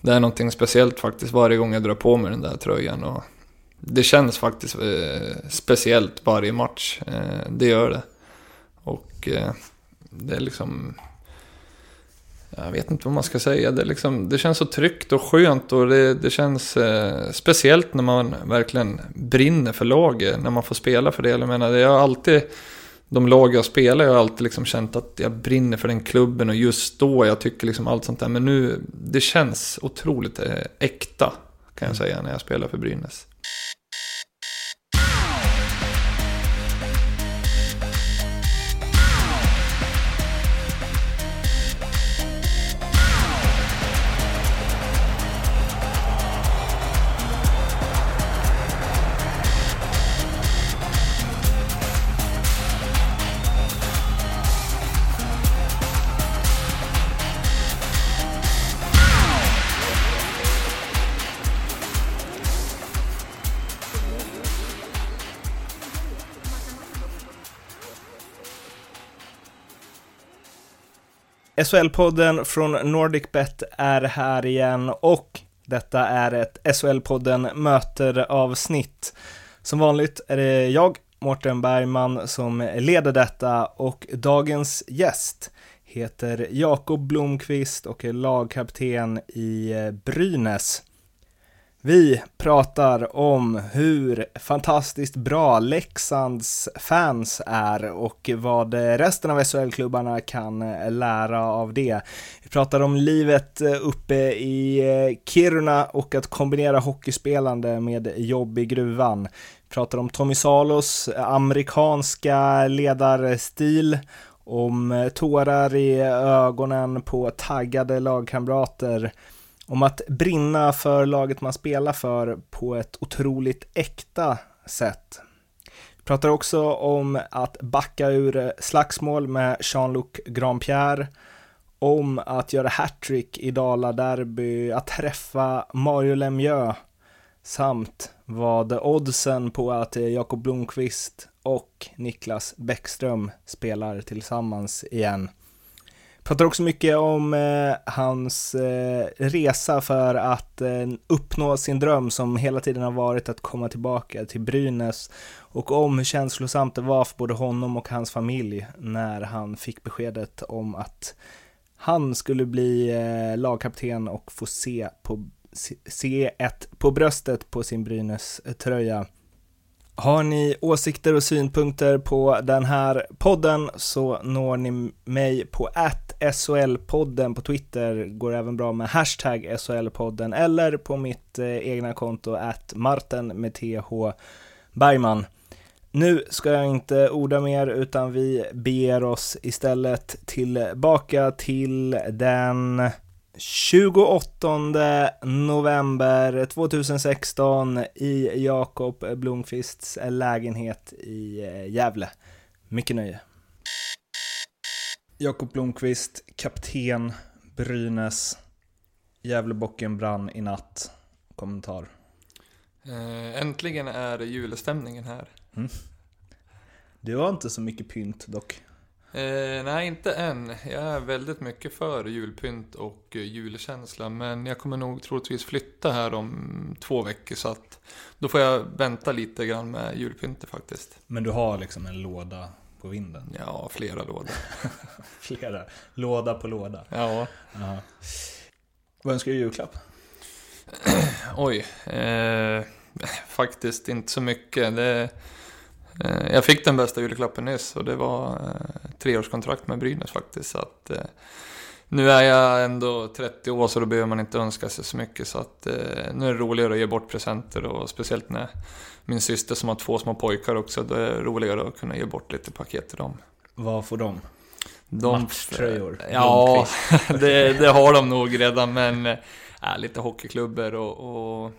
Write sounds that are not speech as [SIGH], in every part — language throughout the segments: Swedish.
det är någonting speciellt faktiskt varje gång jag drar på mig den där tröjan. Och det känns faktiskt eh, speciellt varje match. Eh, det gör det. Och eh, det är liksom... Jag vet inte vad man ska säga. Det, liksom, det känns så tryggt och skönt och det, det känns eh, speciellt när man verkligen brinner för laget. När man får spela för det. Jag menar, jag har alltid de lag jag spelar, jag har alltid liksom känt att jag brinner för den klubben och just då jag tycker liksom allt sånt där. Men nu, det känns otroligt eh, äkta kan jag säga när jag spelar för Brynäs. SHL-podden från NordicBet är här igen och detta är ett SHL-podden möter-avsnitt. Som vanligt är det jag, Mårten Bergman, som leder detta och dagens gäst heter Jakob Blomqvist och är lagkapten i Brynäs. Vi pratar om hur fantastiskt bra Leksands fans är och vad resten av SHL-klubbarna kan lära av det. Vi pratar om livet uppe i Kiruna och att kombinera hockeyspelande med jobb i gruvan. Vi pratar om Tommy Salos amerikanska ledarstil, om tårar i ögonen på taggade lagkamrater om att brinna för laget man spelar för på ett otroligt äkta sätt. Vi pratar också om att backa ur slagsmål med Jean-Luc Grandpierre, om att göra hattrick i Dala Derby, att träffa Mario Lemieux samt vad oddsen på att Jakob Blomqvist och Niklas Bäckström spelar tillsammans igen. Pratar också mycket om eh, hans eh, resa för att eh, uppnå sin dröm som hela tiden har varit att komma tillbaka till Brynäs och om hur känslosamt det var för både honom och hans familj när han fick beskedet om att han skulle bli eh, lagkapten och få se, på, se ett på bröstet på sin Brynäs-tröja. Har ni åsikter och synpunkter på den här podden så når ni mig på SHL-podden på Twitter, går även bra med hashtag SHL-podden eller på mitt eh, egna konto att Marten med TH Bergman. Nu ska jag inte orda mer utan vi beger oss istället tillbaka till den 28 november 2016 i Jakob Blomqvists lägenhet i eh, Gävle. Mycket nöje. Jakob Blomqvist, kapten, Brynäs. Gävlebocken brann i natt. Kommentar? Eh, äntligen är julstämningen här. Mm. Du har inte så mycket pynt dock. Eh, nej, inte än. Jag är väldigt mycket för julpynt och julkänsla. Men jag kommer nog troligtvis flytta här om två veckor. Så att då får jag vänta lite grann med julpyntet faktiskt. Men du har liksom en låda på vinden? Ja, flera lådor. [LAUGHS] flera? Låda på låda? Ja. Aha. Vad önskar du i julklapp? [CLEARS THROAT] Oj. Eh, faktiskt inte så mycket. Det Eh, jag fick den bästa julklappen nyss och det var eh, treårskontrakt med Brynäs faktiskt. Så att, eh, nu är jag ändå 30 år så då behöver man inte önska sig så mycket. Så att, nu är det roligare att ge bort presenter och speciellt när min syster som har två små pojkar också, då är det roligare att kunna ge bort lite paket till dem. Vad får de? de Matchtröjor? Ja, [LAUGHS] det, det, har de nog redan men äh, lite hockeyklubbor och, och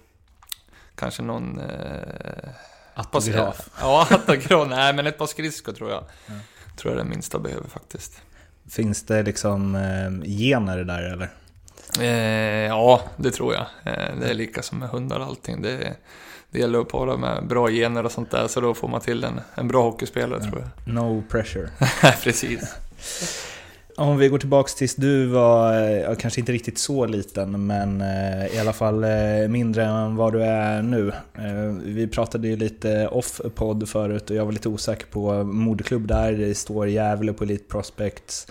kanske någon äh, Autograf? Ja, autograf. Nej, men ett par skridskor tror jag. Ja. Tror jag det minsta behöver faktiskt. Finns det liksom eh, gener där eller? Eh, ja, det tror jag. Eh, det är lika som med hundar och allting. Det, det gäller att para med bra gener och sånt där, så då får man till en, en bra hockeyspelare ja. tror jag. No pressure. [LAUGHS] Precis. [LAUGHS] om vi går tillbaks tills du var, ja, kanske inte riktigt så liten, men eh, i alla fall eh, mindre än vad du är nu. Eh, vi pratade ju lite off-podd förut och jag var lite osäker på moderklubb där, det står Gävle på Elite Prospects.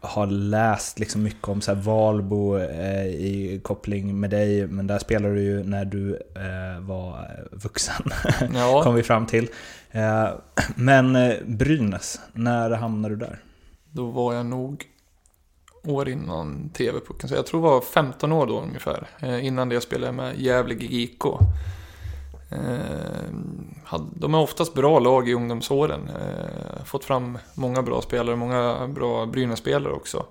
Har läst liksom mycket om så här Valbo eh, i koppling med dig, men där spelade du ju när du eh, var vuxen, Ja. [LAUGHS] kom vi fram till. Eh, men eh, Brynäs, när hamnade du där? Då var jag nog år innan TV-pucken. Så jag tror det var 15 år då ungefär. Eh, innan det jag spelade med Gävle GIK. Eh, de är oftast bra lag i ungdomsåren. Eh, fått fram många bra spelare, många bra Brynäs-spelare också.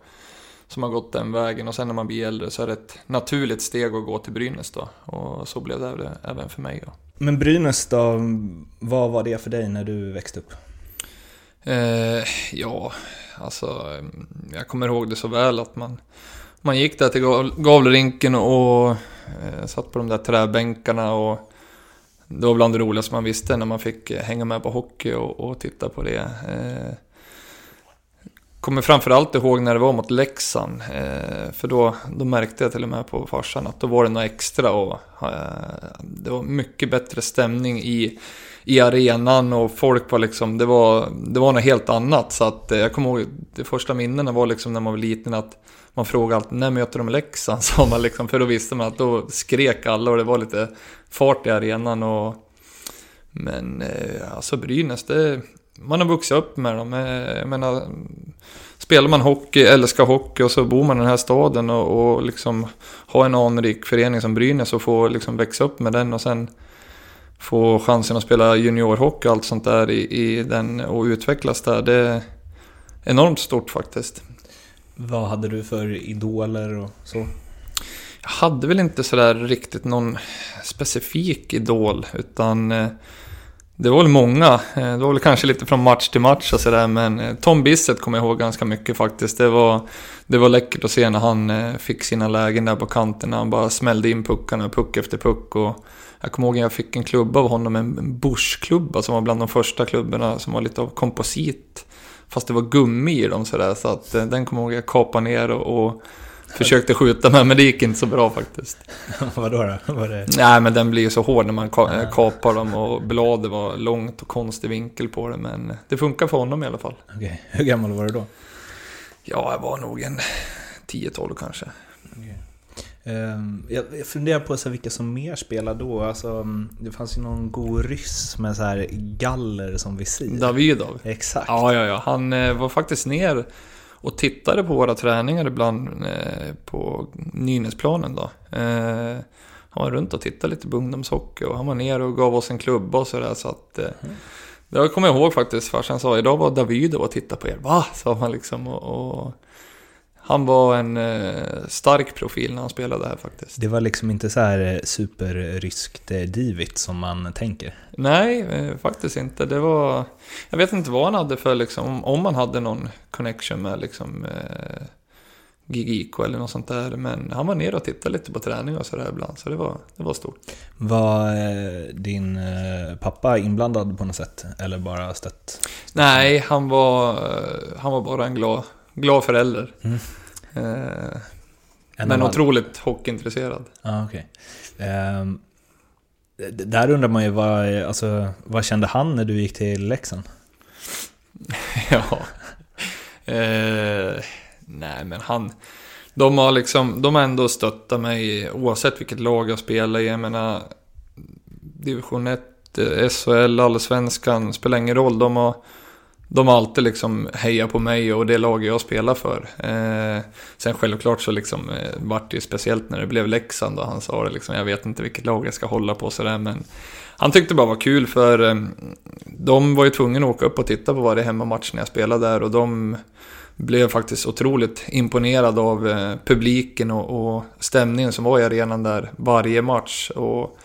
Som har gått den vägen och sen när man blir äldre så är det ett naturligt steg att gå till Brynäs då. Och så blev det även för mig då. Men Brynäs då, vad var det för dig när du växte upp? Eh, ja, alltså jag kommer ihåg det så väl att man, man gick där till Gavlerinken och eh, satt på de där träbänkarna och det var bland det roligaste man visste när man fick eh, hänga med på hockey och, och titta på det. Eh, kommer framförallt ihåg när det var mot Leksand, eh, för då, då märkte jag till och med på farsan att då var det något extra och eh, det var mycket bättre stämning i i arenan och folk var liksom, det var, det var något helt annat. Så att eh, jag kommer ihåg, de första minnena var liksom när man var liten att man frågade alltid när möter de Leksand? [LAUGHS] Sa man liksom, för då visste man att då skrek alla och det var lite fart i arenan och men eh, alltså Brynäs, det, man har vuxit upp med dem. Eh, jag menar, spelar man hockey, älskar hockey och så bor man i den här staden och, och liksom har en anrik förening som Brynäs och får liksom växa upp med den och sen få chansen att spela juniorhockey och allt sånt där i, i den och utvecklas där. Det är enormt stort faktiskt. Vad hade du för idoler och så? Jag hade väl inte sådär riktigt någon specifik idol utan eh, det var väl många. Eh, Det var väl kanske lite från match till match och sådär men eh, Tom Bissett kommer jag ihåg ganska mycket faktiskt. Det var, det var läckert att se när han fick sina lägen där på kanten. Han bara smällde in puckarna, puck efter puck. Och jag kommer ihåg att jag fick en klubba av honom, en Bosch-klubba som var bland de första klubborna som var lite av komposit. Fast det var gummi i dem sådär så att eh, den kommer jag ihåg jag kapade ner och, och försökte skjuta med men det gick inte så bra faktiskt. [LAUGHS] Vadå då? Var det... Nej men den blir ju så hård när man ka- kapar dem och bladet var långt och konstig vinkel på det men det funkar för honom i alla fall. Okej, hur gammal var du då? Ja, jag var nog en 10-12 kanske. Ehm, Jag funderar på så vilka som mer spelar då. Alltså, mm, det fanns ju någon god ryss med så här galler som visir. Davidov. Exakt. Ja, ja, ja. Han eh, var faktiskt ner och tittade på våra träningar ibland eh, på Nynäsplanen då. Eh, han var runt och tittade lite på ungdomshockey och han var ner och gav oss en klubba och sådär så att eh, det kommer jag ihåg faktiskt. Farsan sa idag var Davidov och tittade på er. Va? Sa man liksom och, och han var en eh, stark profil när han spelade här faktiskt. Det var liksom inte så här eh, superryskt eh, divigt som man tänker. Nej, faktiskt inte. Det var... Jag vet inte vad han hade för liksom, om- man hade någon connection med liksom eh, Gigiko eller något sånt där. Men han var ner och tittade lite på träning och sådär ibland, så det var, det var stort. Var din pappa inblandad på något sätt? Eller bara stött? Nej, han var, han var bara en glad, glad förälder. Mm. Eh, En men alla. otroligt hockeyintresserad. Okej. Ehm, d- där undrar man ju vad, eh, alltså, vad kände han när du gick till Leksand? [LAUGHS] ja. Eh, nej, men han... De har liksom, de har ändå stöttat mig oavsett vilket lag jag spelar i. Jag menar, division 1, eh, SHL, Allsvenskan, spelar ingen roll. De har, de har alltid liksom hejat på mig och det lag jag spelar för. Eh, sen självklart så liksom eh, vart det ju speciellt när det blev Leksand och han sa det liksom, jag vet inte vilket lag jag ska hålla på sådär men han tyckte bara var kul för eh, de var ju tvungna att åka upp och titta på varje hemmamatch när jag spelade där och de blev faktiskt otroligt imponerade av eh, publiken och, och stämningen som var i arenan där varje match. Och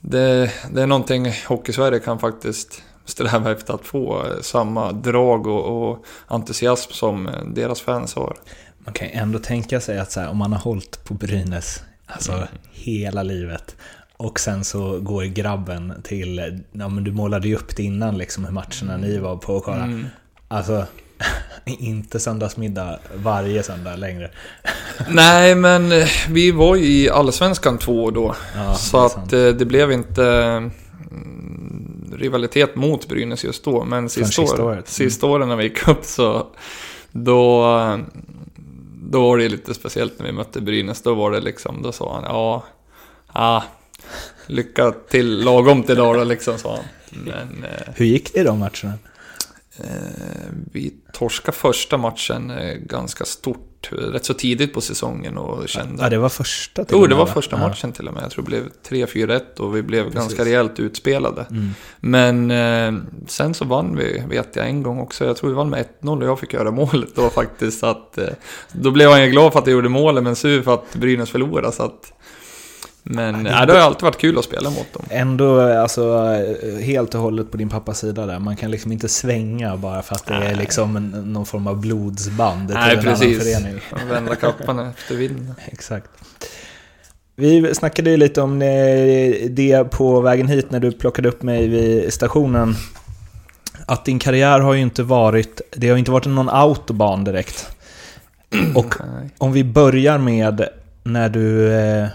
det, det är någonting Hockeysverige kan faktiskt sträva efter att få samma drag och, och entusiasm som deras fans har. Man kan ju ändå tänka sig att så här, om man har hållit på Brynäs alltså, Mm. hela livet och sen så går grabben till, ja men du målade ju upp det innan liksom hur matcherna ni var på och kolla. Mm. Alltså, [LAUGHS] inte söndagsmiddag varje söndag längre. [LAUGHS] Nej, men eh, vi var ju i Allsvenskan två år då. Ja, så att sant. eh, det blev inte mm, rivalitet mot Brynäs just då. Men sista, sista år, året. Mm. sista åren när vi gick upp så då, då var det lite speciellt när vi mötte Brynäs. Då var det liksom, då sa han ja, ja lycka till lagom till då liksom sa han. Men eh, Hur gick det i de matcherna? Eh, vi torskade första matchen eh, ganska stort, rätt så tidigt på säsongen och kände... Ja, det var första till Jo, och det med, var va? första Ja. matchen till och med. Jag tror det blev 3-4-1 och vi blev Precis. ganska rejält utspelade. Mm. Men eh, sen så vann vi, vet jag, en gång också. Jag tror vi vann med 1-0 och jag fick göra målet [LAUGHS] då faktiskt. Att, eh, då blev han ju glad för att jag gjorde målet, men sur för att Brynäs förlorade. Så att, men ja, det har ju alltid varit kul att spela mot dem. Ändå alltså, helt och hållet på din pappas sida där. Man kan liksom inte svänga bara för att det är Nej. liksom en, någon form av blodsband till Nej, en precis. annan förening. Vända kappan efter vinden. [LAUGHS] Exakt. Vi snackade ju lite om det på vägen hit när du plockade upp mig vid stationen. Att din karriär har ju inte varit, det har inte varit någon autobahn direkt. [CLEARS THROAT] Och om vi börjar med när du eh,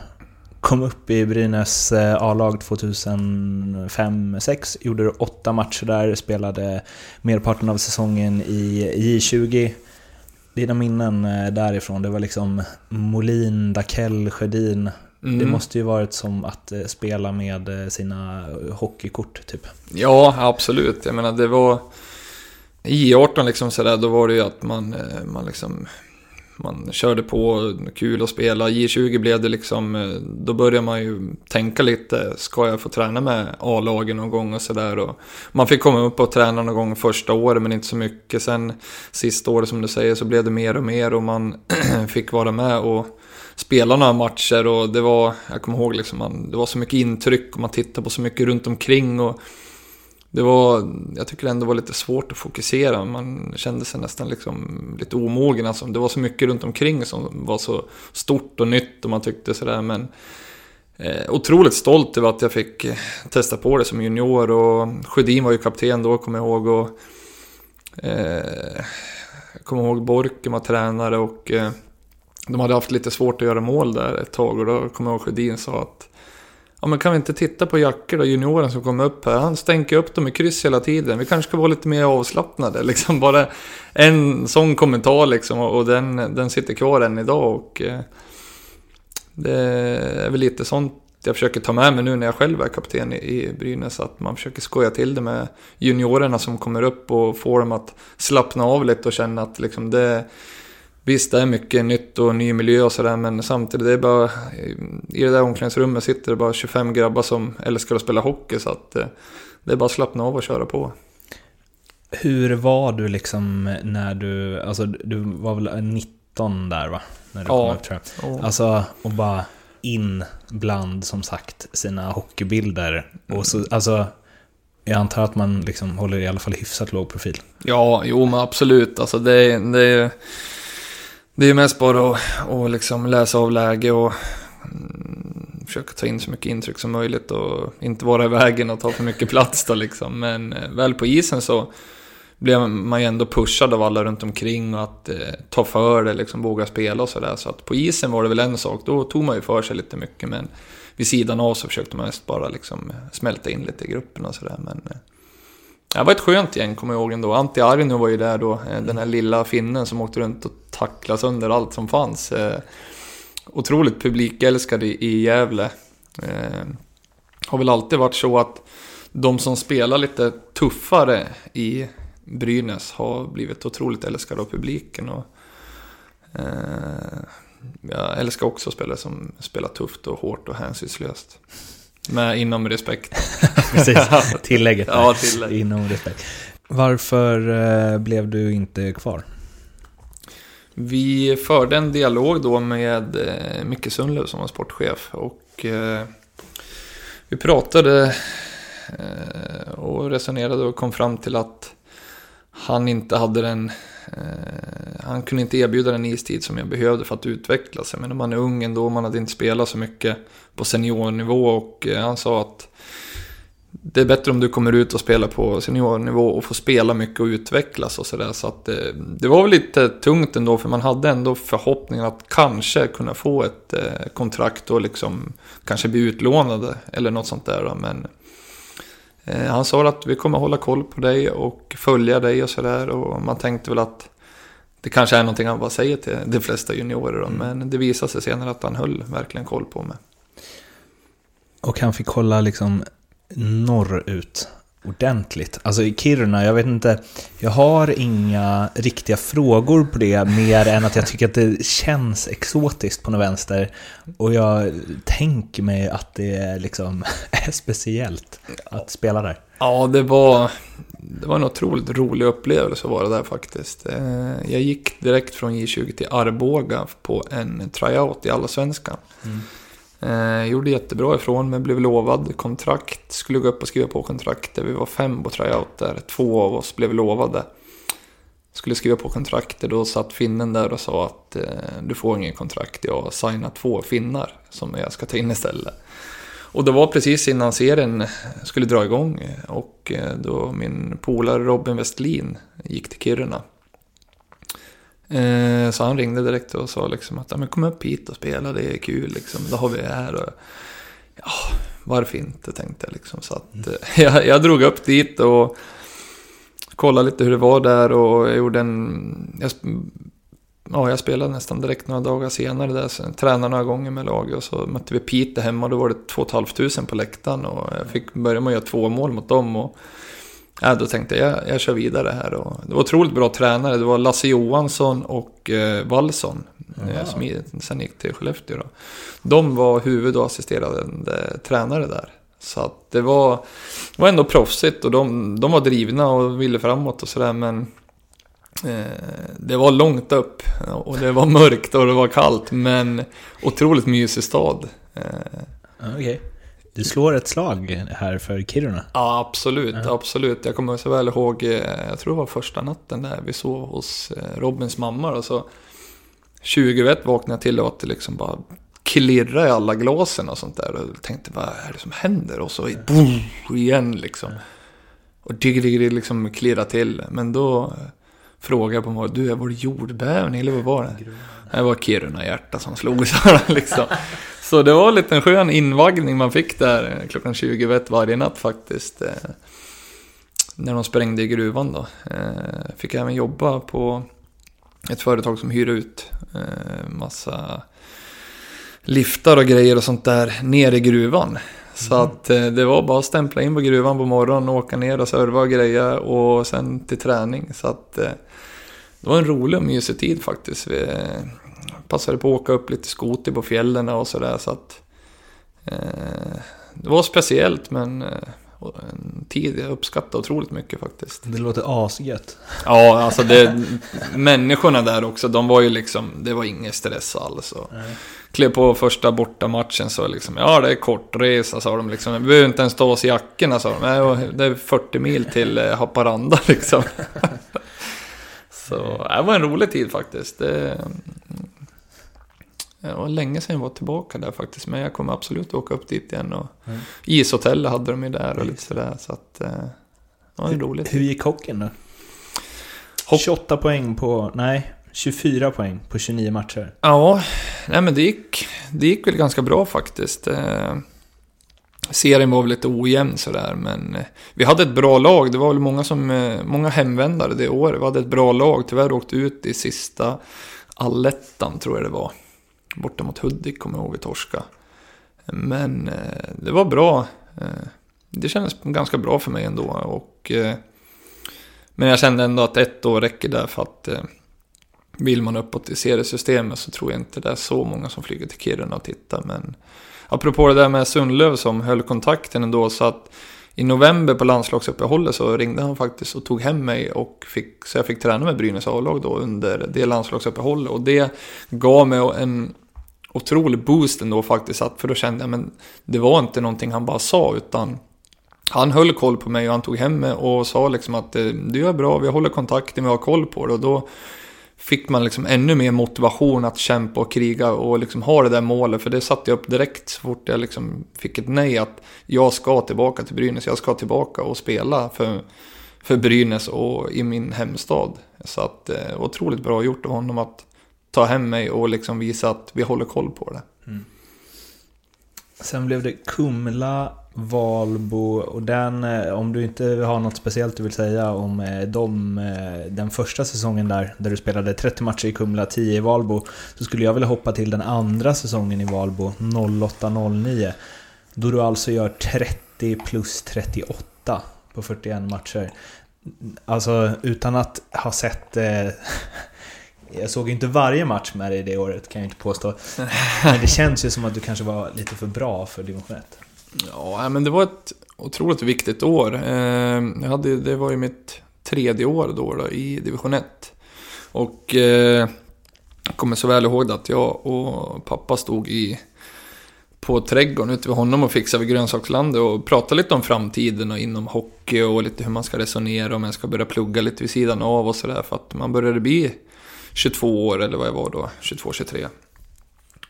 kom upp i Brynäs eh, A-lag 2005-06. Gjorde åtta matcher där, spelade merparten av säsongen i J20. Dina minnen eh, därifrån, det var liksom Molin, Dakell, Sjödin. Det Mm. måste ju varit som att eh, spela med sina hockeykort typ. Ja, absolut. Jag menar, det var... I 18 liksom sådär, då var det ju att man, man liksom... Man körde på, kul att spela. J20 blev det liksom, eh, då började man ju tänka lite, ska jag få träna med A-lagen någon gång och sådär. Man fick komma upp och träna någon gång första året, men inte så mycket. Sen sista året som du säger så blev det mer och mer och man [CLEARS THROAT] fick vara med och spela några matcher och det var, jag kommer ihåg liksom, man, det var så mycket intryck och man tittade på så mycket runt omkring och det var, jag tycker det ändå var lite svårt att fokusera. Man kände sig nästan liksom lite omogen. Alltså, det var så mycket runt omkring som var så stort och nytt och man tyckte sådär. Men eh, otroligt stolt över att jag fick eh, testa på det som junior. Och Sjödin var ju kapten då, kommer jag ihåg. Och, eh, jag kommer ihåg Borken var tränare och eh, de hade haft lite svårt att göra mål där ett tag. Och då kommer jag ihåg Sjödin sa att Ja men kan vi inte titta på Jacke då, junioren som kommer upp här. Han stänker upp dem i kryss hela tiden. Vi kanske ska vara lite mer avslappnade. [LAUGHS] Liksom bara en sån kommentar liksom. Och och den, den sitter kvar än idag. Och eh, det är väl lite sånt jag försöker ta med mig nu när jag själv är kapten i, Brynäs. Att man försöker skoja till det med juniorerna som kommer upp och får dem att slappna av lite och känna att liksom det Visst, det är mycket nytt och ny miljö och sådär, men samtidigt, det är bara... I det där omklädningsrummet sitter det bara 25 grabbar som älskar att spela hockey, så att eh, det är bara att slappna av och köra på. Hur var du liksom när du, alltså du var väl 19 där va? När du Ja. kom upp tror jag. Alltså, och bara in bland, som sagt, sina hockeybilder. Och så, alltså, jag antar att man liksom håller i alla fall hyfsat låg profil. ja, jo men absolut. Alltså det, det, är- det är ju mest bara att, att liksom läsa av läge och mm, försöka ta in så mycket intryck som möjligt och inte vara i vägen och ta för mycket plats då liksom. Men eh, väl på isen så blev man ju ändå pushad av alla runt omkring och att eh, ta för det, liksom våga spela och sådär. Så att på isen var det väl en sak, då tog man ju för sig lite mycket men vid sidan av så försökte man mest bara liksom smälta in lite i gruppen och sådär. Men eh, det var ett skönt gäng, kommer jag ihåg ändå. Antti Arino var ju där då, eh, den här lilla finnen som åkte runt och tacklade sönder allt som fanns. Eh, otroligt publikälskad i, Gävle. Eh, har väl alltid varit så att de som spelar lite tuffare i Brynäs har blivit otroligt älskade av publiken. Och, jag älskar också spelare som spelar tufft och hårt och hänsynslöst. Med inom respekt. [LAUGHS] Precis, tillägget. Ja, tillägg. Inom respekt. Varför eh, blev du inte kvar? Vi förde en dialog då med eh, Micke Sundlöv som var sportchef och eh, vi pratade och resonerade och kom fram till att han inte hade den, eh, han kunde inte erbjuda den istid som jag behövde för att utvecklas. Jag menar man är ung ändå, man hade inte spelat så mycket på seniornivå och eh, han sa att det är bättre om du kommer ut och spelar på seniornivå och får spela mycket och utvecklas och sådär. Så att det, det var väl lite tungt ändå för man hade ändå förhoppningen att kanske kunna få ett eh, kontrakt och liksom kanske bli utlånade eller något sånt där. Då. Men han sa att vi kommer hålla koll på dig och följa dig och sådär. Och man tänkte väl att det kanske är någonting han bara säger till de flesta juniorer. Då. Mm. Men det visade sig senare att han höll verkligen koll på mig. Och han fick kolla liksom norrut ordentligt. Alltså i Kiruna, jag vet inte, jag har inga riktiga frågor på det mer än att jag tycker att det känns exotiskt på något vänster. Och jag tänker mig att det liksom [LAUGHS] är speciellt att spela där. Ja, det var, det var en otroligt rolig upplevelse att vara där faktiskt. Eh, jag gick direkt från J20 till Arboga på en tryout i Allsvenskan. Mm. Eh, gjorde jättebra ifrån mig, blev lovad kontrakt. Skulle gå upp och skriva på kontraktet. Vi var fem på tryout där. Två av oss blev lovade. Skulle skriva på kontraktet. Då satt finnen där och sa att eh, du får ingen kontrakt. Jag har signat två finnar som jag ska ta in istället. Och det var precis innan serien skulle dra igång. Och eh, då min polare Robin Westlin gick till Kiruna. Eh, så han ringde direkt och sa liksom att ja, men kom upp hit och spela, det är kul liksom. Då har vi här och ja, varför inte tänkte jag liksom. Så att mm. [LAUGHS] jag, jag drog upp dit och kollade lite hur det var där och jag gjorde en... Jag, ja, jag spelade nästan direkt några dagar senare där, så tränade några gånger med laget och så mötte vi Piteå hemma då var det 2 500 på läktaren och jag fick börja med att göra två mål mot dem. Och, Ja, då tänkte jag, jag, jag kör vidare här. Och det var otroligt bra tränare. Det var Lasse Johansson och eh, Wallson. Eh, som sen gick till Skellefteå. Då. De var huvud och assisterande tränare där. Så att det var, var ändå proffsigt och de, de var drivna och ville framåt och sådär. Men eh, det var långt upp och det var mörkt och det var kallt. Men otroligt mysig stad. Eh, okay. Du slår ett slag här för Kiruna. Ja, absolut. Ja. absolut. Jag kommer så väl ihåg, eh, jag tror det var första natten där vi sov hos eh, Robins mamma. Och så 20 vaknade jag till och att det liksom bara klirra i alla glasen och sånt där. Och tänkte, vad är det som händer? Och så boom, igen liksom. Och digg, liksom klirra till. Men då eh, frågade jag på mig, du, var det jordbävning eller vad var det? Det var Kiruna hjärta som slog så [LAUGHS] liksom. [LAUGHS] Så det var en liten skön invaggning man fick där klockan 20 varje natt faktiskt. Eh, när de sprängde i gruvan då. Eh, fick även jobba på ett företag som hyr ut eh, massa liftar och grejer och sånt där ner i gruvan. Så mm. att det var bara att stämpla in på gruvan på morgonen och åka ner och serva och greja och sen till träning. Så att det var en rolig och mysig tid faktiskt. Passade på att åka upp lite skoter på fjällen och sådär. Så att, eh, det var speciellt men eh, en tid jag uppskattar otroligt mycket faktiskt. Det låter asgött. Ja, alltså det, människorna där också, de var ju liksom, det var ingen stress alls. Och klev på första bortamatchen så liksom, ja det är kortresa sa de liksom. Vi behöver inte ens ta oss jackorna sa de. Det är 40 mil till eh, Haparanda liksom. [LAUGHS] så det var en rolig tid faktiskt. Det, det var länge sedan jag var tillbaka där faktiskt, men jag kommer absolut åka upp dit igen. Och mm. Ishotell hade de ju där och lite sådär, så att eh, det var en rolig Hur gick hockeyn då? Hopp 28 poäng på, nej, 24 poäng på 29 matcher. Ja, nej men det gick, det gick väl ganska bra faktiskt. Eh, serien var väl lite ojämn sådär, men eh, vi hade ett bra lag. Det var väl många, som, många hemvändare det året. Vi hade ett bra lag, tyvärr åkte ut i sista allettan tror jag det var borta mot Hudik kommer jag ihåg vi torska. Men eh, det var bra. Eh, det kändes ganska bra för mig ändå. Och, eh, men jag kände ändå att ett år räcker där för att eh, vill man uppåt i seriesystemet så tror jag inte det är så många som flyger till Kiruna och tittar. Men apropå det där med Sundlöv som höll kontakten ändå så att i november på landslagsuppehållet så ringde han faktiskt och tog hem mig och fick, så jag fick träna med Brynäs A-lag då under det landslagsuppehållet. Och det gav mig en otrolig boost ändå faktiskt, för då kände jag men det var inte någonting han bara sa utan han höll koll på mig och han tog hem mig och sa liksom att eh, du är bra, vi håller kontakten, vi har koll på det och då fick man liksom ännu mer motivation att kämpa och kriga och liksom ha det där målet. För det satte jag upp direkt så fort jag liksom fick ett nej att jag ska tillbaka till Brynäs. Jag ska tillbaka och spela för, för Brynäs och i min hemstad. Så att eh, otroligt bra gjort av honom att ta hem mig och liksom visa att vi håller koll på det. Mm. Sen blev det Kumla, Valbo och den, eh, om du inte har något speciellt du vill säga om eh, dem, eh, den första säsongen där, där du spelade 30 matcher i Kumla, 10 i Valbo, så skulle jag vilja hoppa till den andra säsongen i Valbo, 08-09. Då du alltså gör 30 plus 38 på 41 matcher. Alltså utan att ha sett [LAUGHS] jag såg inte varje match med dig det året kan jag inte påstå. Men det känns ju som att du kanske var lite för bra för division 1. Ja, men det var ett otroligt viktigt år. Ehm, jag hade, det var ju mitt tredje år då, då i division 1. Och eh, jag kommer så väl ihåg att jag och pappa stod i på trädgården ute vid honom och fixade vid grönsakslandet och pratade lite om framtiden och inom hockey och lite hur man ska resonera om man ska börja plugga lite vid sidan av och sådär för att man började bli 22 år eller vad jag var då, 22-23.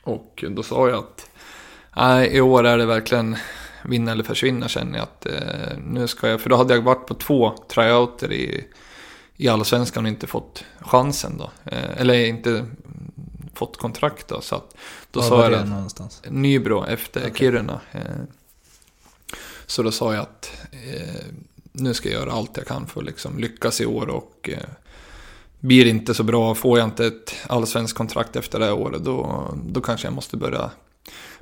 Och då sa jag att nej, i år är det verkligen vinna eller försvinna känner jag att eh, nu ska jag, för då hade jag varit på två tryouter i, i allsvenskan och inte fått chansen då. Eh, eller inte fått kontrakt då. Så att då Var sa var jag det någonstans? Nybro efter okay. Kiruna. Eh, så då sa jag att eh, nu ska jag göra allt jag kan för att liksom lyckas i år och eh, blir det inte så bra, får jag inte ett allsvenskt kontrakt efter det här året, då, då kanske jag måste börja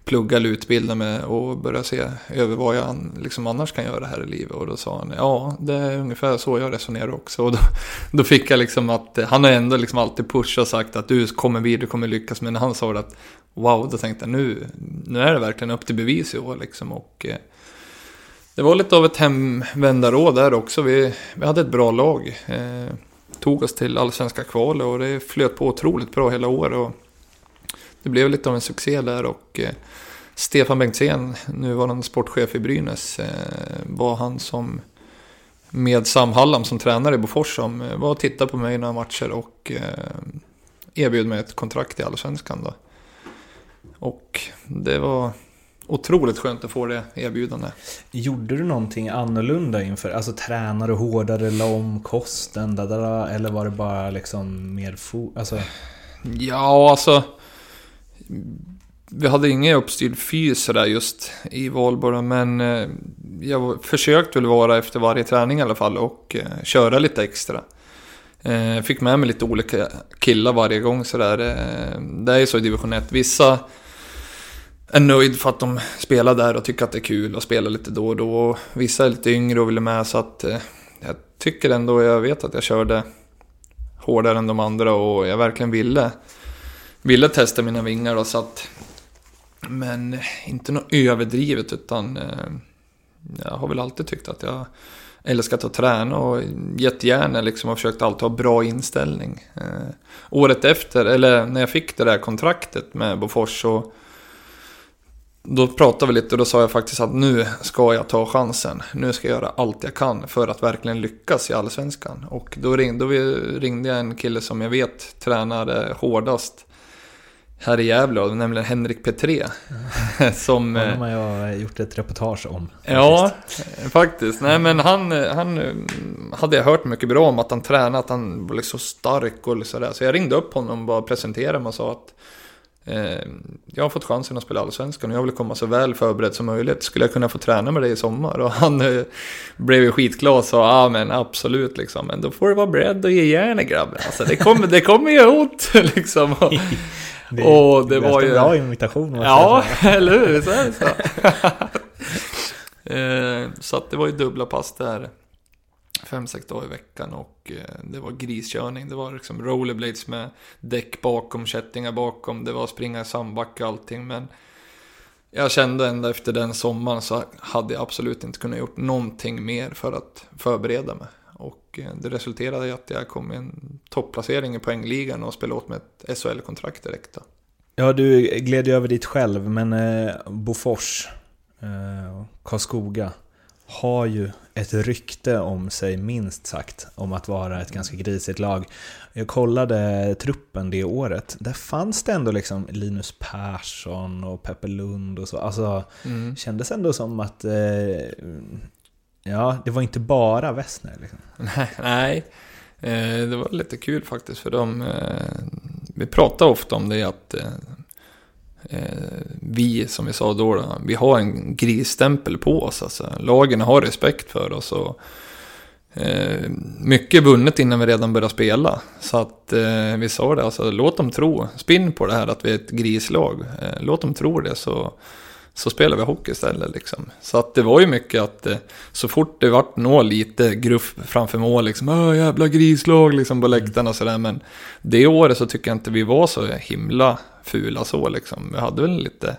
plugga eller utbilda mig och börja se över vad jag liksom annars kan göra här i livet. Och då sa han, ja, det är ungefär så jag resonerar också. Och då, [LAUGHS] då fick jag liksom att, han har ändå liksom alltid pushat och sagt att du kommer vidare, du kommer lyckas. Men när han sa det att, wow, då tänkte jag nu, nu är det verkligen upp till bevis i år liksom. Och, eh, det var lite av ett hemvändarråd där också. Vi, vi hade ett bra lag. Eh, tog oss till allsvenska kval och det flöt på otroligt bra hela året. Och det blev lite av en succé där och eh, Stefan Bengtzén, nuvarande sportchef i Brynäs, eh, var han som med Sam Hallam som tränare i Bofors som eh, var och tittade på mig i några matcher och erbjöd mig ett kontrakt i Allsvenskan. Då. Och det var otroligt skönt att få det erbjudandet. Gjorde du någonting annorlunda inför? Alltså tränade du hårdare, la om kosten, dadada, eller var det bara liksom mer fo... Alltså... Ja, alltså... Vi hade ingen uppstyrd fys sådär just i Valborg, men eh, jag försökte väl vara efter varje träning i alla fall och eh, köra lite extra. Eh, fick med mig lite olika killar varje gång sådär. Det är ju så i division 1. Vissa är nöjd för att de spelar där och tycker att det är kul och spelar lite då och då. Vissa är lite yngre och vill med så att jag tycker ändå, jag vet att jag körde hårdare än de andra och jag verkligen ville, ville testa mina vingar då så att men inte något överdrivet utan eh, jag har väl alltid tyckt att jag älskat att träna och jättegärna liksom har försökt alltid ha bra inställning. Eh, året efter, eller när jag fick det där kontraktet med Bofors så då pratade vi lite och då sa jag faktiskt att nu ska jag ta chansen. Nu ska jag göra allt jag kan för att verkligen lyckas i Allsvenskan. Och då ringde, då ringde jag en kille som jag vet tränade hårdast här i Gävle, nämligen Henrik Petré. Mm. [LAUGHS] som... Honom har jag gjort ett reportage om. Faktiskt. Ja, faktiskt. Nej men han, han hade jag hört mycket bra om att han tränade, att han var liksom så stark och sådär. Så jag ringde upp honom och bara presenterade mig och sa att Eh, jag har fått chansen att spela Allsvenskan och jag vill komma så väl förberedd som möjligt. Skulle jag kunna få träna med dig i sommar? Och han eh, blev ju skitglad och sa ja men absolut liksom. Men då får du vara beredd att ge järnet grabben. Alltså det kommer, det kommer göra ont [LAUGHS] liksom. Och, [LAUGHS] det, och det, det var ju... bra invitation. Ja, [LAUGHS] eller hur? Så är det så. [LAUGHS] Eh, så att det var ju dubbla pass där fem, sex dagar i veckan och eh, det var griskörning. Det var liksom rollerblades med däck bakom, kättingar bakom. Det var springa i sandbacke och allting. Men jag kände ända efter den sommaren så hade jag absolut inte kunnat gjort någonting mer för att förbereda mig. Och eh, det resulterade i att jag kom i en topplacering i poängligan och spelade åt med ett SHL-kontrakt direkt. Då. Ja, du gled ju över dit själv, men eh, Bofors, eh, Karlskoga har ju ett rykte om sig, minst sagt, om att vara ett ganska grisigt lag. Jag kollade truppen det året. Där fanns det ändå liksom Linus Persson och Peppe Lund och så. Alltså, mm. kändes ändå som att... Eh, ja, det var inte bara Wessner liksom. Nej, nej. Eh, det var lite kul faktiskt för de... Eh, vi pratar ofta om det att eh, eh, vi, som vi sa då, då, vi har en grisstämpel på oss. Alltså. Lagen har respekt för oss. Och, eh, mycket vunnet innan vi redan började spela. Så att eh, vi sa det, alltså, låt dem tro, spinn på det här att vi är ett grislag. Eh, låt dem tro det så, så spelade vi hockey istället. Liksom. Så att det var ju mycket att eh, så fort det vart nå lite gruff framför mål, liksom, Åh, jävla grislag liksom, på läktarna och sådär. Men det året så tycker jag inte vi var så himla fula så liksom. Vi hade väl lite